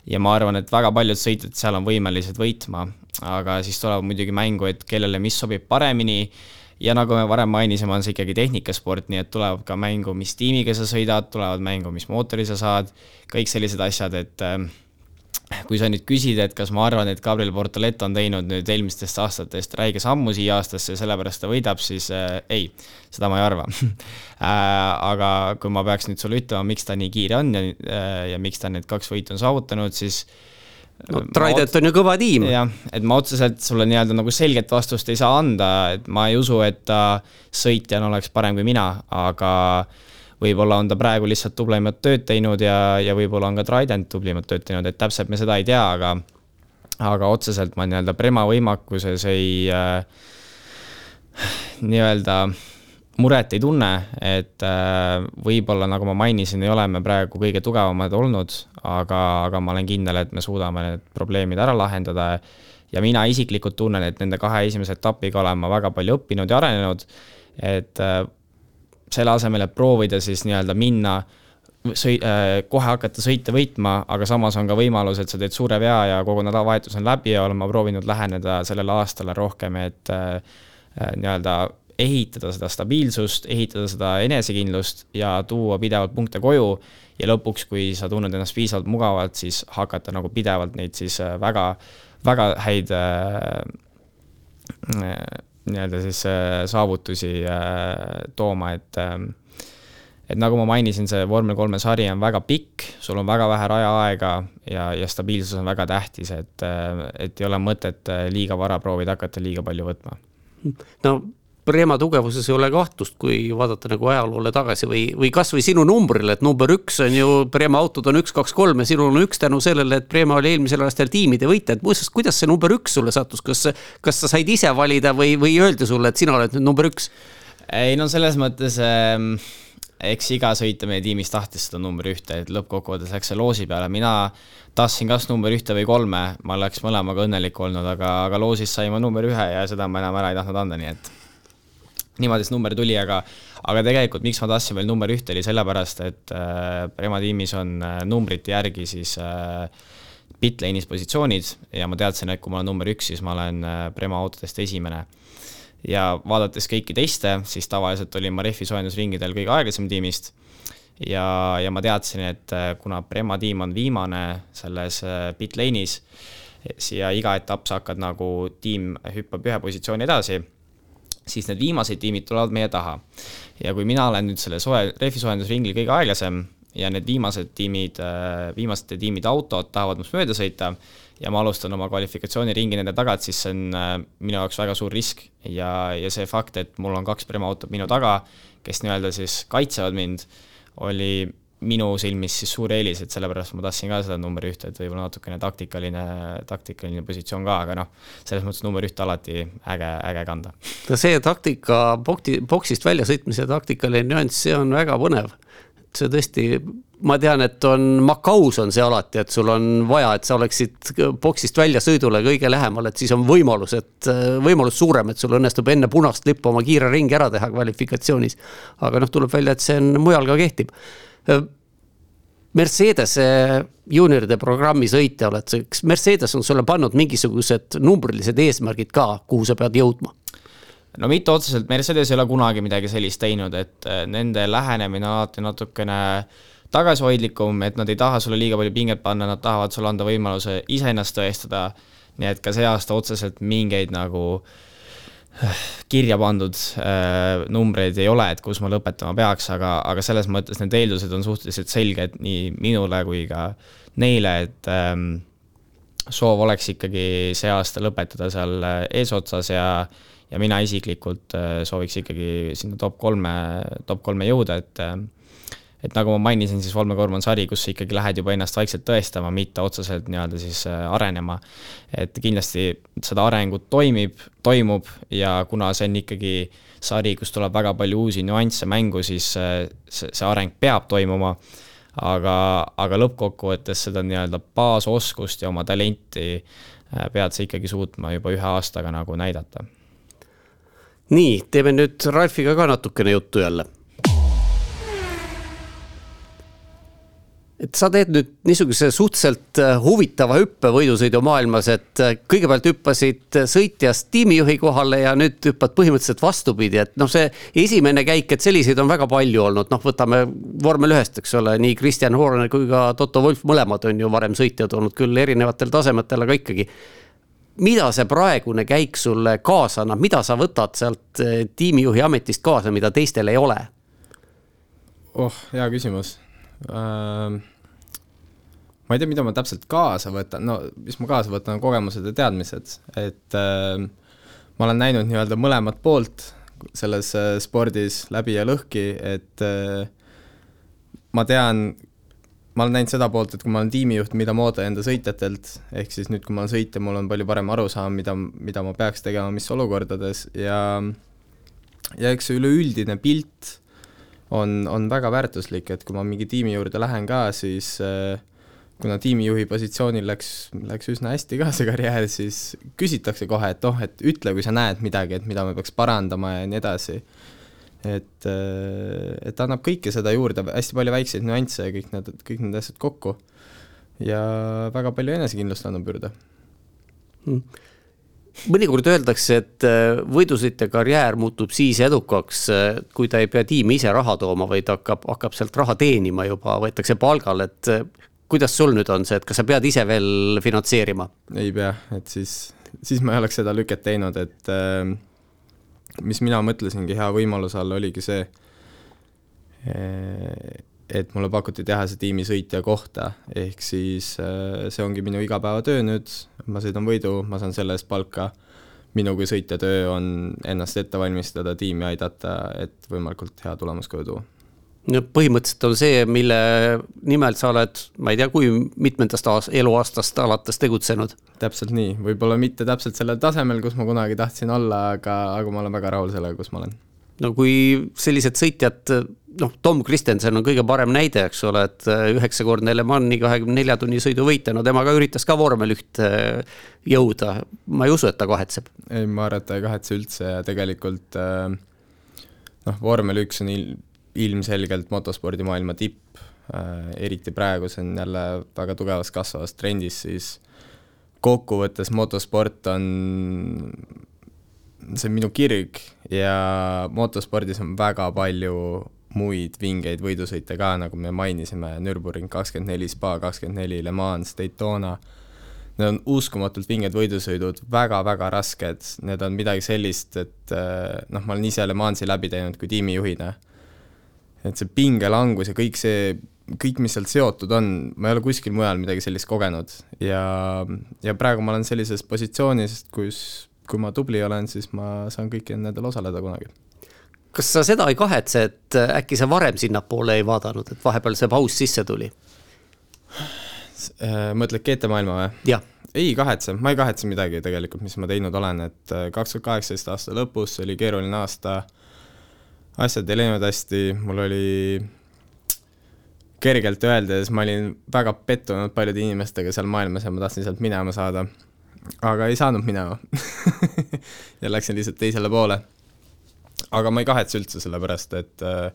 ja ma arvan, et väga paljud sõitjad seal on võimelised võitma, aga siis tuleb muidugi mängu, et kellele mis sobib paremini. Ja nagu me varem mainisime, on see ikkagi tehnikasport, nii et tulevad ka mängu, mis tiimiga sa sõidad, tulevad mängu, mis mootori sa saad, kõik sellised asjad, et äh, kui sa nüüd küsid, et kas ma arvan, et Gabriel Portolet on teinud nüüd eelmistest aastatest räige sammu siia aastasse ja sellepärast ta võidab, siis äh, ei, seda ma ei arva äh, aga kui ma peaks nüüd sulle ütlema, miks ta nii kiire on ja äh,, ja miks ta need kaks võitu on saavutanud, siis no Trident on ju kõva tiim. jah, et ma otseselt sulle nii-öelda nagu selget vastust ei saa anda, et ma ei usu, et ta sõitjana oleks parem kui mina, aga äh, võib-olla on ta praegu lihtsalt tublimat tööd teinud ja, ja võib-olla on ka Trident tublimat tööd teinud, et täpselt me seda ei tea, aga aga otseselt ma nii-öelda Prema võimakuses ei äh, nii-öelda muret ei tunne, et äh, võib-olla, nagu ma mainisin, ei ole me praegu kõige tugevamad olnud, aga, aga ma olen kindel, et me suudame need probleemid ära lahendada. Ja mina isiklikult tunnen, et nende kahe esimese etapiga olen ma väga palju õppinud ja arenenud, et äh, selle asemel, et proovida siis nii-öelda minna sõi-, äh, kohe hakata sõite võitma, aga samas on ka võimalus, et sa teed suure vea ja kogu nädalavahetus on läbi ja olen ma proovinud läheneda sellele aastale rohkem, et äh, äh, nii-öelda ehitada seda stabiilsust, ehitada seda enesekindlust ja tuua pidevalt punkte koju ja lõpuks, kui sa tunned ennast piisavalt mugavalt, siis hakata nagu pidevalt neid siis väga, väga häid äh, nii-öelda siis äh, saavutusi äh, tooma, et ähm, et nagu ma mainisin, see vormel kolme sari on väga pikk, sul on väga vähe rajaaega ja, ja stabiilsus on väga tähtis, et, äh, et ei ole mõtet liiga vara proovida hakata liiga palju võtma. no Prema tugevuses ei ole kahtlust, kui vaadata nagu ajaloole tagasi või, või kasvõi sinu numbrile, et number üks on ju, Prema autod on üks, kaks, kolm ja sinul on üks tänu sellele, et Prema oli eelmisel aastal tiimide võitja, et muuseas, kuidas see number üks sulle sattus, kas, kas sa said ise valida või, või öeldi sulle, et sina oled nüüd number üks? ei no selles mõttes ähm eks iga sõitja meie tiimis tahtis seda number ühte, et lõppkokkuvõttes läks see loosi peale, mina tahtsin kas number ühte või kolme, ma oleks mõlemaga õnnelik olnud, aga, aga loosis sai ma number ühe ja seda ma enam ära ei tahtnud anda, nii et niimoodi see number tuli, aga, aga tegelikult miks ma tahtsin veel number ühte, oli sellepärast, et äh, Prema tiimis on äh, numbrite järgi siis äh, pitlane'is positsioonid ja ma teadsin, et kui ma olen number üks, siis ma olen äh, Prema autodest esimene. ja vaadates kõiki teiste, siis tavaliselt olin ma rehvi soojendusringidel kõige aeglasem tiimist ja, ja ma teadsin, et äh, kuna Prema tiim on viimane selles äh, pitlane'is, ja iga etapp sa hakkad nagu, tiim hüppab ühe positsiooni edasi siis need viimased tiimid tulevad meie taha. ja kui mina olen nüüd selle soe, rehvisoojendusringil kõige aeglasem ja need viimased tiimid, äh, viimaste tiimide autod tahavad minust mööda sõita ja ma alustan oma kvalifikatsiooniringi nende tagant, siis see on äh, minu jaoks väga suur risk ja, ja see fakt, et mul on kaks Prema autot minu taga, kes nii-öelda siis kaitsevad mind, oli minu silmis siis suur eelis, et sellepärast ma tahtsin ka seda number ühte, et võib-olla natukene taktikaline, taktikaline positsioon ka, aga noh, selles mõttes number ühte alati äge, äge kanda. no see taktika, boksi, boksist väljasõitmise taktikaline nüanss, see on väga põnev. see tõesti, ma tean, et on Macaus on see alati, et sul on vaja, et sa oleksid boksist väljasõidule kõige lähemal, et siis on võimalus, et võimalus suurem, et sul õnnestub enne punast lippu oma kiire ringi ära teha kvalifikatsioonis. aga noh, tuleb välja, et see on mujal ka kehtib Mercedese juunioride programmi sõitja oled sa, kas Mercedes on sulle pannud mingisugused numbrilised eesmärgid ka, kuhu sa pead jõudma? no mitte otseselt, Mercedes ei ole kunagi midagi sellist teinud, et äh, nende lähenemine on alati natukene tagasihoidlikum, et nad ei taha sulle liiga palju pinget panna, nad tahavad sulle anda võimaluse iseennast tõestada, nii et ka see aasta otseselt mingeid nagu äh, kirja pandud äh, numbreid ei ole, et kus ma lõpetama peaks, aga, aga selles mõttes need eeldused on suhteliselt selged nii minule kui ka neile, et ähm, soov oleks ikkagi see aasta lõpetada seal äh, eesotsas ja ja mina isiklikult äh, sooviks ikkagi sinna top kolme, top kolme jõuda, et äh, et nagu ma mainisin, siis Volmer on sari, kus sa ikkagi lähed juba ennast vaikselt tõestama, mitte otseselt nii-öelda siis äh, arenema. et kindlasti seda arengut toimib, toimub ja kuna see on ikkagi sari, kus tuleb väga palju uusi nüansse mängu, siis äh, see, see areng peab toimuma, aga, aga lõppkokkuvõttes seda nii-öelda baasoskust ja oma talenti äh, pead sa ikkagi suutma juba ühe aastaga nagu näidata. nii, teeme nüüd Ralfiga ka natukene juttu jälle et sa teed nüüd niisuguse suhteliselt äh, huvitava hüppe võidusõidumaailmas, et äh, kõigepealt hüppasid sõitjast tiimijuhi kohale ja nüüd hüppad põhimõtteliselt vastupidi, et noh, see esimene käik, et selliseid on väga palju olnud, noh, võtame vormel ühest, eks ole, nii Kristjan Horner kui ka Toto Wolf, mõlemad on ju varem sõitjad olnud küll erinevatel tasemetel, aga ikkagi. mida see praegune käik sulle kaasa annab, mida sa võtad sealt äh, tiimijuhi ametist kaasa, mida teistel ei ole? oh, hea küsimus äh, ma ei tea, mida ma täpselt kaasa võtan, no mis ma kaasa võtan, on kogemused ja teadmised, et äh, ma olen näinud nii-öelda mõlemat poolt selles spordis läbi ja lõhki, et äh, ma tean, ma olen näinud seda poolt, et kui ma olen tiimijuht, mida ma ootan enda sõitjatelt, ehk siis nüüd, kui ma olen sõitja, mul on palju parem arusaam, mida, mida ma peaks tegema, mis olukordades ja ja eks see üleüldine pilt on, on väga väärtuslik, et kui ma mingi tiimi juurde lähen ka, siis äh, kuna tiimijuhi positsioonil läks, läks üsna hästi ka see karjäär, siis küsitakse kohe, et oh, et ütle, kui sa näed midagi, et mida me peaks parandama ja nii edasi. et, äh, et annab kõike seda juurde, hästi palju väikseid nüansse ja kõik need, kõik need asjad kokku. ja väga palju enesekindlust annab juurde mm mõnikord öeldakse, et äh, võidusõitja karjäär muutub siis edukaks, äh, kui ta ei pea tiimi ise raha tooma, vaid hakkab, hakkab sealt raha teenima juba, võetakse palgale, et äh, kuidas sul nüüd on see, et kas sa pead ise veel finantseerima? ei pea, et siis, siis ma ei oleks seda lüket teinud, et mis mina mõtlesingi hea võimaluse all, oligi see, et mulle pakuti teha see tiimisõitja kohta, ehk siis see ongi minu igapäevatöö nüüd, ma sõidan võidu, ma saan selle eest palka, minu kui sõitja töö on ennast ette valmistada, tiimi aidata, et võimalikult hea tulemus koju tuua no põhimõtteliselt on see, mille nimel sa oled, ma ei tea, kui mitmendast aast-, eluaastast alates tegutsenud? täpselt nii, võib-olla mitte täpselt sellel tasemel, kus ma kunagi tahtsin olla, aga, aga ma olen väga rahul sellega, kus ma olen. no kui sellised sõitjad noh, Tom Kristensen on kõige parem näide, eks ole, et äh, üheksakordne Le Mani kahekümne nelja tunni sõidu võitja, no tema ka üritas ka vormel ühte äh, jõuda. ma ei usu, et ta kahetseb. ei, ma arvan, et ta ei kahetse üldse ja tegelikult äh, noh, vormel üks on il-, ilmselgelt motospordimaailma tipp, eriti praegu, see on jälle väga tugevas kasvavas trendis, siis kokkuvõttes motosport on see on minu kirg ja motospordis on väga palju muid vingeid võidusõite ka, nagu me mainisime, Nürburgring kakskümmend neli, Spa kakskümmend neli, Le Mans, Daytona, need on uskumatult vinged võidusõidud väga,, väga-väga rasked, need on midagi sellist, et eh, noh, ma olen ise Le Mansi läbi teinud kui tiimijuhina, et see pingelangus ja kõik see, kõik, mis sealt seotud on, ma ei ole kuskil mujal midagi sellist kogenud. Ja, ja praegu ma olen sellises positsioonis, kus kui ma tubli olen, siis ma saan kõikidel nendel osaleda kunagi kas sa seda ei kahetse, et äh, äkki sa varem sinnapoole ei vaadanud, et vahepeal see paus sisse tuli? Äh, mõtled GT maailma või? ei kahetse, ma ei kahetse midagi tegelikult, mis ma teinud olen, et äh, kaks tuhat kaheksateist aasta lõpus oli keeruline aasta, asjad ei läinud hästi, mul oli kergelt öeldes, ma olin väga pettunud paljude inimestega seal maailmas ja ma tahtsin sealt minema saada. aga ei saanud minema ja läksin lihtsalt teisele poole aga ma ei kahetse üldse, sellepärast et äh,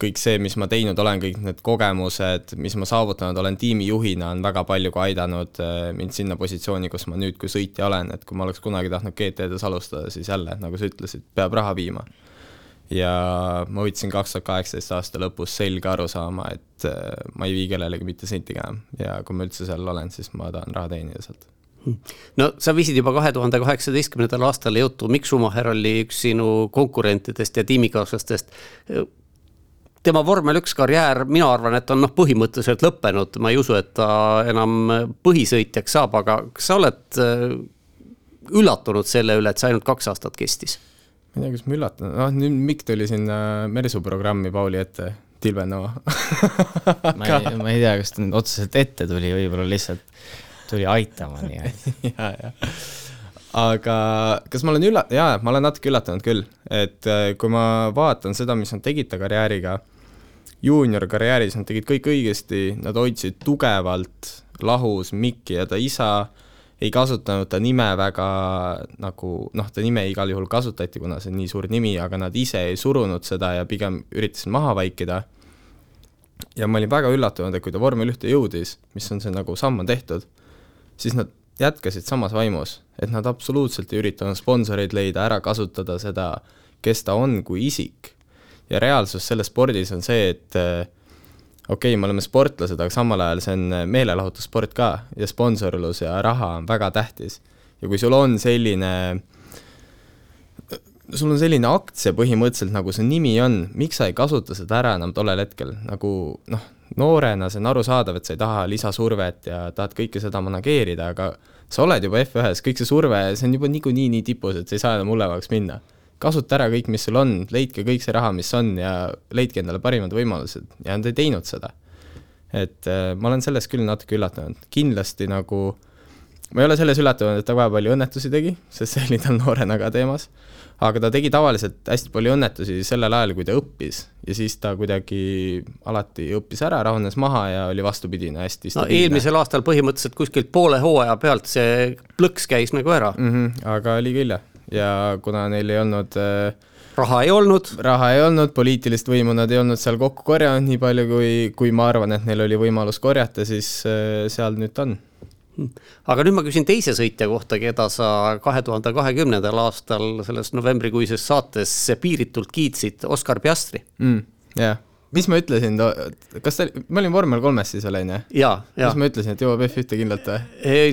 kõik see, mis ma teinud olen, kõik need kogemused, mis ma saavutanud olen tiimijuhina, on väga palju ka aidanud äh, mind sinna positsiooni, kus ma nüüd kui sõitja olen, et kui ma oleks kunagi tahtnud GT-des alustada, siis jälle, nagu sa ütlesid, peab raha viima. ja ma võtsin kaks tuhat kaheksateist aasta lõpus selge arusaama, et äh, ma ei vii kellelegi mitte sentigi enam. Ja kui ma üldse seal olen, siis ma tahan raha teenida sealt no sa viisid juba kahe tuhande kaheksateistkümnendal aastal juttu, Mikk Schumacher oli üks sinu konkurentidest ja tiimikaaslastest. Tema vormel üks karjäär, mina arvan, et on noh, põhimõtteliselt lõppenud, ma ei usu, et ta enam põhisõitjaks saab, aga kas sa oled äh, üllatunud selle üle, et see ainult kaks aastat kestis? ma ei tea, kas ma üllatunud, noh nüüd Mikk tuli sinna mersuprogrammi Pauli ette tilbenema ma ei, ma ei tea, kas ta nüüd otseselt ette tuli, võib-olla lihtsalt tuli aitama nii-öelda aga kas ma olen ülla-, jaa, ma olen natuke üllatunud küll, et äh, kui ma vaatan seda, mis nad tegid ta karjääriga juuniorkarjääris nad tegid kõik õigesti, nad hoidsid tugevalt lahus Mikki ja ta isa, ei kasutanud ta nime väga nagu noh, ta nime igal juhul kasutati, kuna see on nii suur nimi, aga nad ise ei surunud seda ja pigem üritasid maha vaikida. ja ma olin väga üllatunud, et kui ta vormel ühte jõudis, mis on see nagu samm on tehtud, siis nad jätkasid samas vaimus, et nad absoluutselt ei üritanud sponsoreid leida, ära kasutada seda, kes ta on kui isik ja reaalsus selles spordis on see, et äh, okei okay,, me oleme sportlased, aga samal ajal see on äh, meelelahutussport ka ja sponsorlus ja raha on väga tähtis. ja kui sul on selline, sul on selline aktsia põhimõtteliselt, nagu see nimi on, miks sa ei kasuta seda ära enam tollel hetkel, nagu noh, noorena see on arusaadav, et sa ei taha lisasurvet ja tahad kõike seda manageerida, aga sa oled juba F1-s, kõik see surve, see on juba niikuinii nii tipus, et sa ei saa enam hullemaks minna. kasuta ära kõik, mis sul on, leidke kõik see raha, mis on ja leidke endale parimad võimalused. ja nad ei teinud seda. et äh, ma olen sellest küll natuke üllatunud, kindlasti nagu ma ei ole selles üllatunud, et ta väga palju õnnetusi tegi, sest see oli tal noorena ka teemas, aga ta tegi tavaliselt hästi palju õnnetusi sellel ajal, kui ta õppis ja siis ta kuidagi alati õppis ära, rahunes maha ja oli vastupidine, hästi no eelmisel aastal põhimõtteliselt kuskilt poole hooaja pealt see plõks käis nagu ära mm. -hmm, aga oli küll jah ja kuna neil ei olnud äh, raha ei olnud. raha ei olnud, poliitilist võimu nad ei olnud seal kokku korjanud nii palju, kui, kui ma arvan, et neil oli võimalus korjata, siis äh, seal nüüd ta on. Aga nüüd ma küsin teise sõitja kohta, keda sa kahe tuhande kahekümnendal aastal selles novembrikuises saates piiritult kiitsid, Oskar Piastri mm,. jah yeah mis ma ütlesin, kas ta, ma olin vormel kolmes siis veel, on ju? jaa, jaa. kas ma ütlesin, et jõuab F1-te kindlalt või?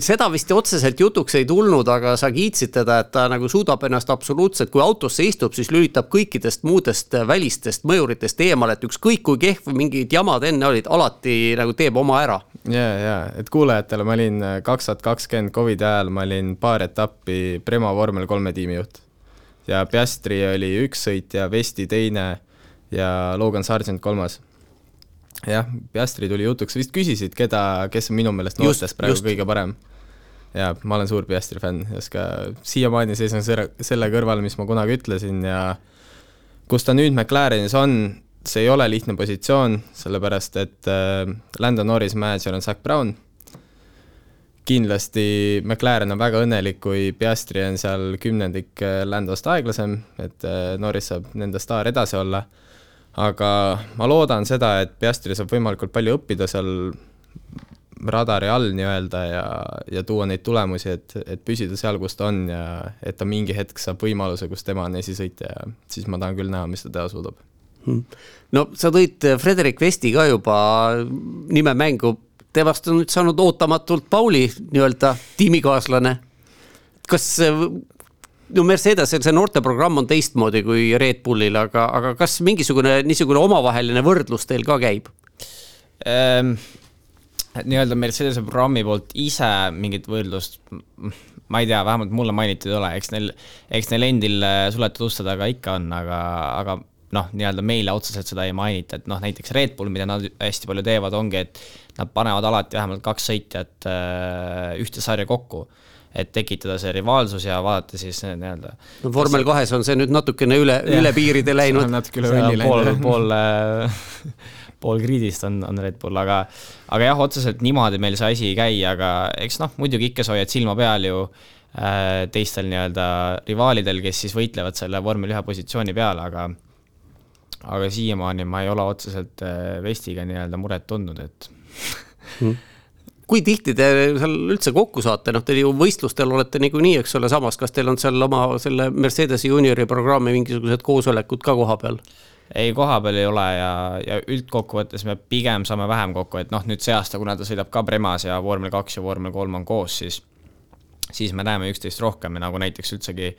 seda vist otseselt jutuks ei tulnud, aga sa kiitsid teda, et ta nagu suudab ennast absoluutselt, kui autosse istub, siis lülitab kõikidest muudest välistest mõjuritest eemale, et ükskõik kui kehv mingid jamad enne olid, alati nagu teeb oma ära. ja, ja, et kuulajatele, ma olin kaks tuhat kakskümmend Covidi ajal, ma olin paar etappi Prema vormel kolme tiimijuht. ja Piastri oli üks sõitja, Vesti teine ja Logan Sargent kolmas. jah, Piastri tuli jutuks, vist küsisid, keda, kes on minu meelest noortest praegu just. kõige parem. ja ma olen suur Piastri fänn, ka siiamaani seisan selle, selle kõrval, mis ma kunagi ütlesin ja kus ta nüüd McLarenis on, see ei ole lihtne positsioon, sellepärast et äh, Lando Norris manager on Zac Brown, kindlasti McLaren on väga õnnelik, kui Piastri on seal kümnendik äh, Landost aeglasem, et äh, Norris saab nende staar edasi olla aga ma loodan seda, et Piastri saab võimalikult palju õppida seal radari all nii-öelda ja, ja tuua neid tulemusi, et, et püsida seal, kus ta on ja et ta mingi hetk saab võimaluse, kus tema on esisõitja ja siis ma tahan küll näha, mis ta teha suudab. Hmm. no sa tõid Frederik Vesti ka juba nime mängu, temast on nüüd saanud ootamatult Pauli nii-öelda tiimikaaslane. kas no Mercedesel see noorteprogramm on teistmoodi kui Red Bullil, aga, aga kas mingisugune niisugune omavaheline võrdlus teil ka käib? Ähm,? nii-öelda Mercedese programmi poolt ise mingit võrdlust, ma ei tea, vähemalt mulle mainitud ei ole, eks neil, eks neil endil äh, suletud uste taga ikka on, aga, aga noh, nii-öelda meile otseselt seda ei mainita, et noh, näiteks Red Bull, mida nad hästi palju teevad, ongi, et nad panevad alati vähemalt kaks sõitjat äh, ühte sarja kokku et tekitada see rivaalsus ja vaadata siis nii-öelda. no vormel kahes on see nüüd natukene üle, üle piiride läinud. natuke üle võlli läinud. pool, pool pool gridist on, on Red Bull, aga, aga jah, otseselt niimoodi meil see asi ei käi, aga eks noh, muidugi ikka sa hoiad silma peal ju äh, teistel nii-öelda rivaalidel, kes siis võitlevad selle vormel ühe positsiooni peale, aga aga siiamaani ma ei ole otseselt äh, vestiga nii-öelda muret tundnud, et mm. Kui tihti te seal üldse kokku saate, noh, te ju võistlustel olete niikuinii, eks ole, samas, kas teil on seal oma selle Mercedese juuniori programmi mingisugused koosolekud ka koha peal? ei, kohapeal ei ole ja, ja üldkokkuvõttes me pigem saame vähem kokku, et noh, nüüd see aasta, kuna ta sõidab ka Premas ja vormel kaks ja vormel kolm on koos, siis siis me näeme üksteist rohkem nagu näiteks üldsegi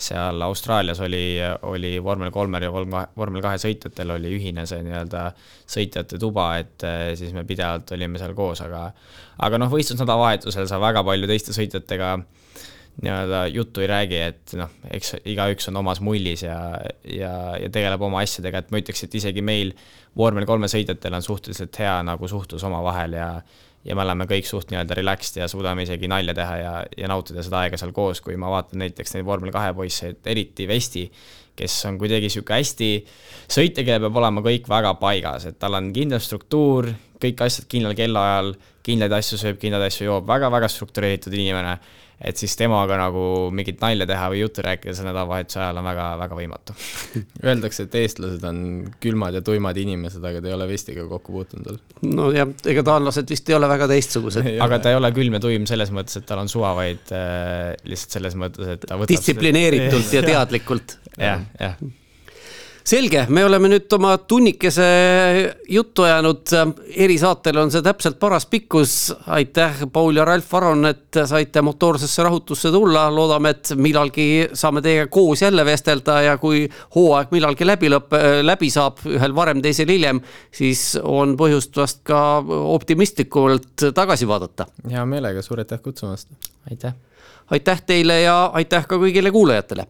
seal Austraalias oli, oli vormel kolmel ja vormel kahe sõitjatel oli ühine see nii-öelda sõitjate tuba, et eh, siis me pidevalt olime seal koos, aga aga noh, võistlusnädalavahetusel sa väga palju teiste sõitjatega nii-öelda juttu ei räägi, et noh, eks igaüks on omas mullis ja, ja, ja tegeleb oma asjadega, et ma ütleks, et isegi meil vormel kolme sõitjatel on suhteliselt hea nagu suhtlus omavahel ja ja me oleme kõik suht nii-öelda relaxed ja suudame isegi nalja teha ja, ja nautida seda aega seal koos, kui ma vaatan näiteks neid vormel kahe poisse, eriti Vesti, kes on kuidagi sihuke hästi, sõitja, kellel peab olema kõik väga paigas, et tal on kindel struktuur, kõik asjad kindlal kellaajal, kindlaid asju sööb, kindlaid asju joob väga,, väga-väga struktureeritud inimene et siis temaga nagu mingit nalja teha või juttu rääkida selle nädalavahetuse ajal on väga-väga võimatu Öeldakse, et eestlased on külmad ja tuimad inimesed, aga te ei ole vestiga kokku puutunud veel. nojah, ega taanlased vist ei ole väga teistsugused aga ta ei ole külm ja tuim selles mõttes, et tal on suva, vaid äh, lihtsalt selles mõttes, et ta võtab distsiplineeritult seda... ja teadlikult. jah, jah selge, me oleme nüüd oma tunnikese juttu ajanud, erisaatel on see täpselt paras pikkus. aitäh, Paul ja Ralf Aron, et saite motoorsesse rahutusse tulla, loodame, et millalgi saame teiega koos jälle vestelda ja kui hooaeg millalgi läbi lõpp, läbi saab, ühel varem, teisel hiljem, siis on põhjust vast ka optimistlikumalt tagasi vaadata. hea meelega, suur aitäh kutsumast. aitäh. aitäh teile ja aitäh ka kõigile kuulajatele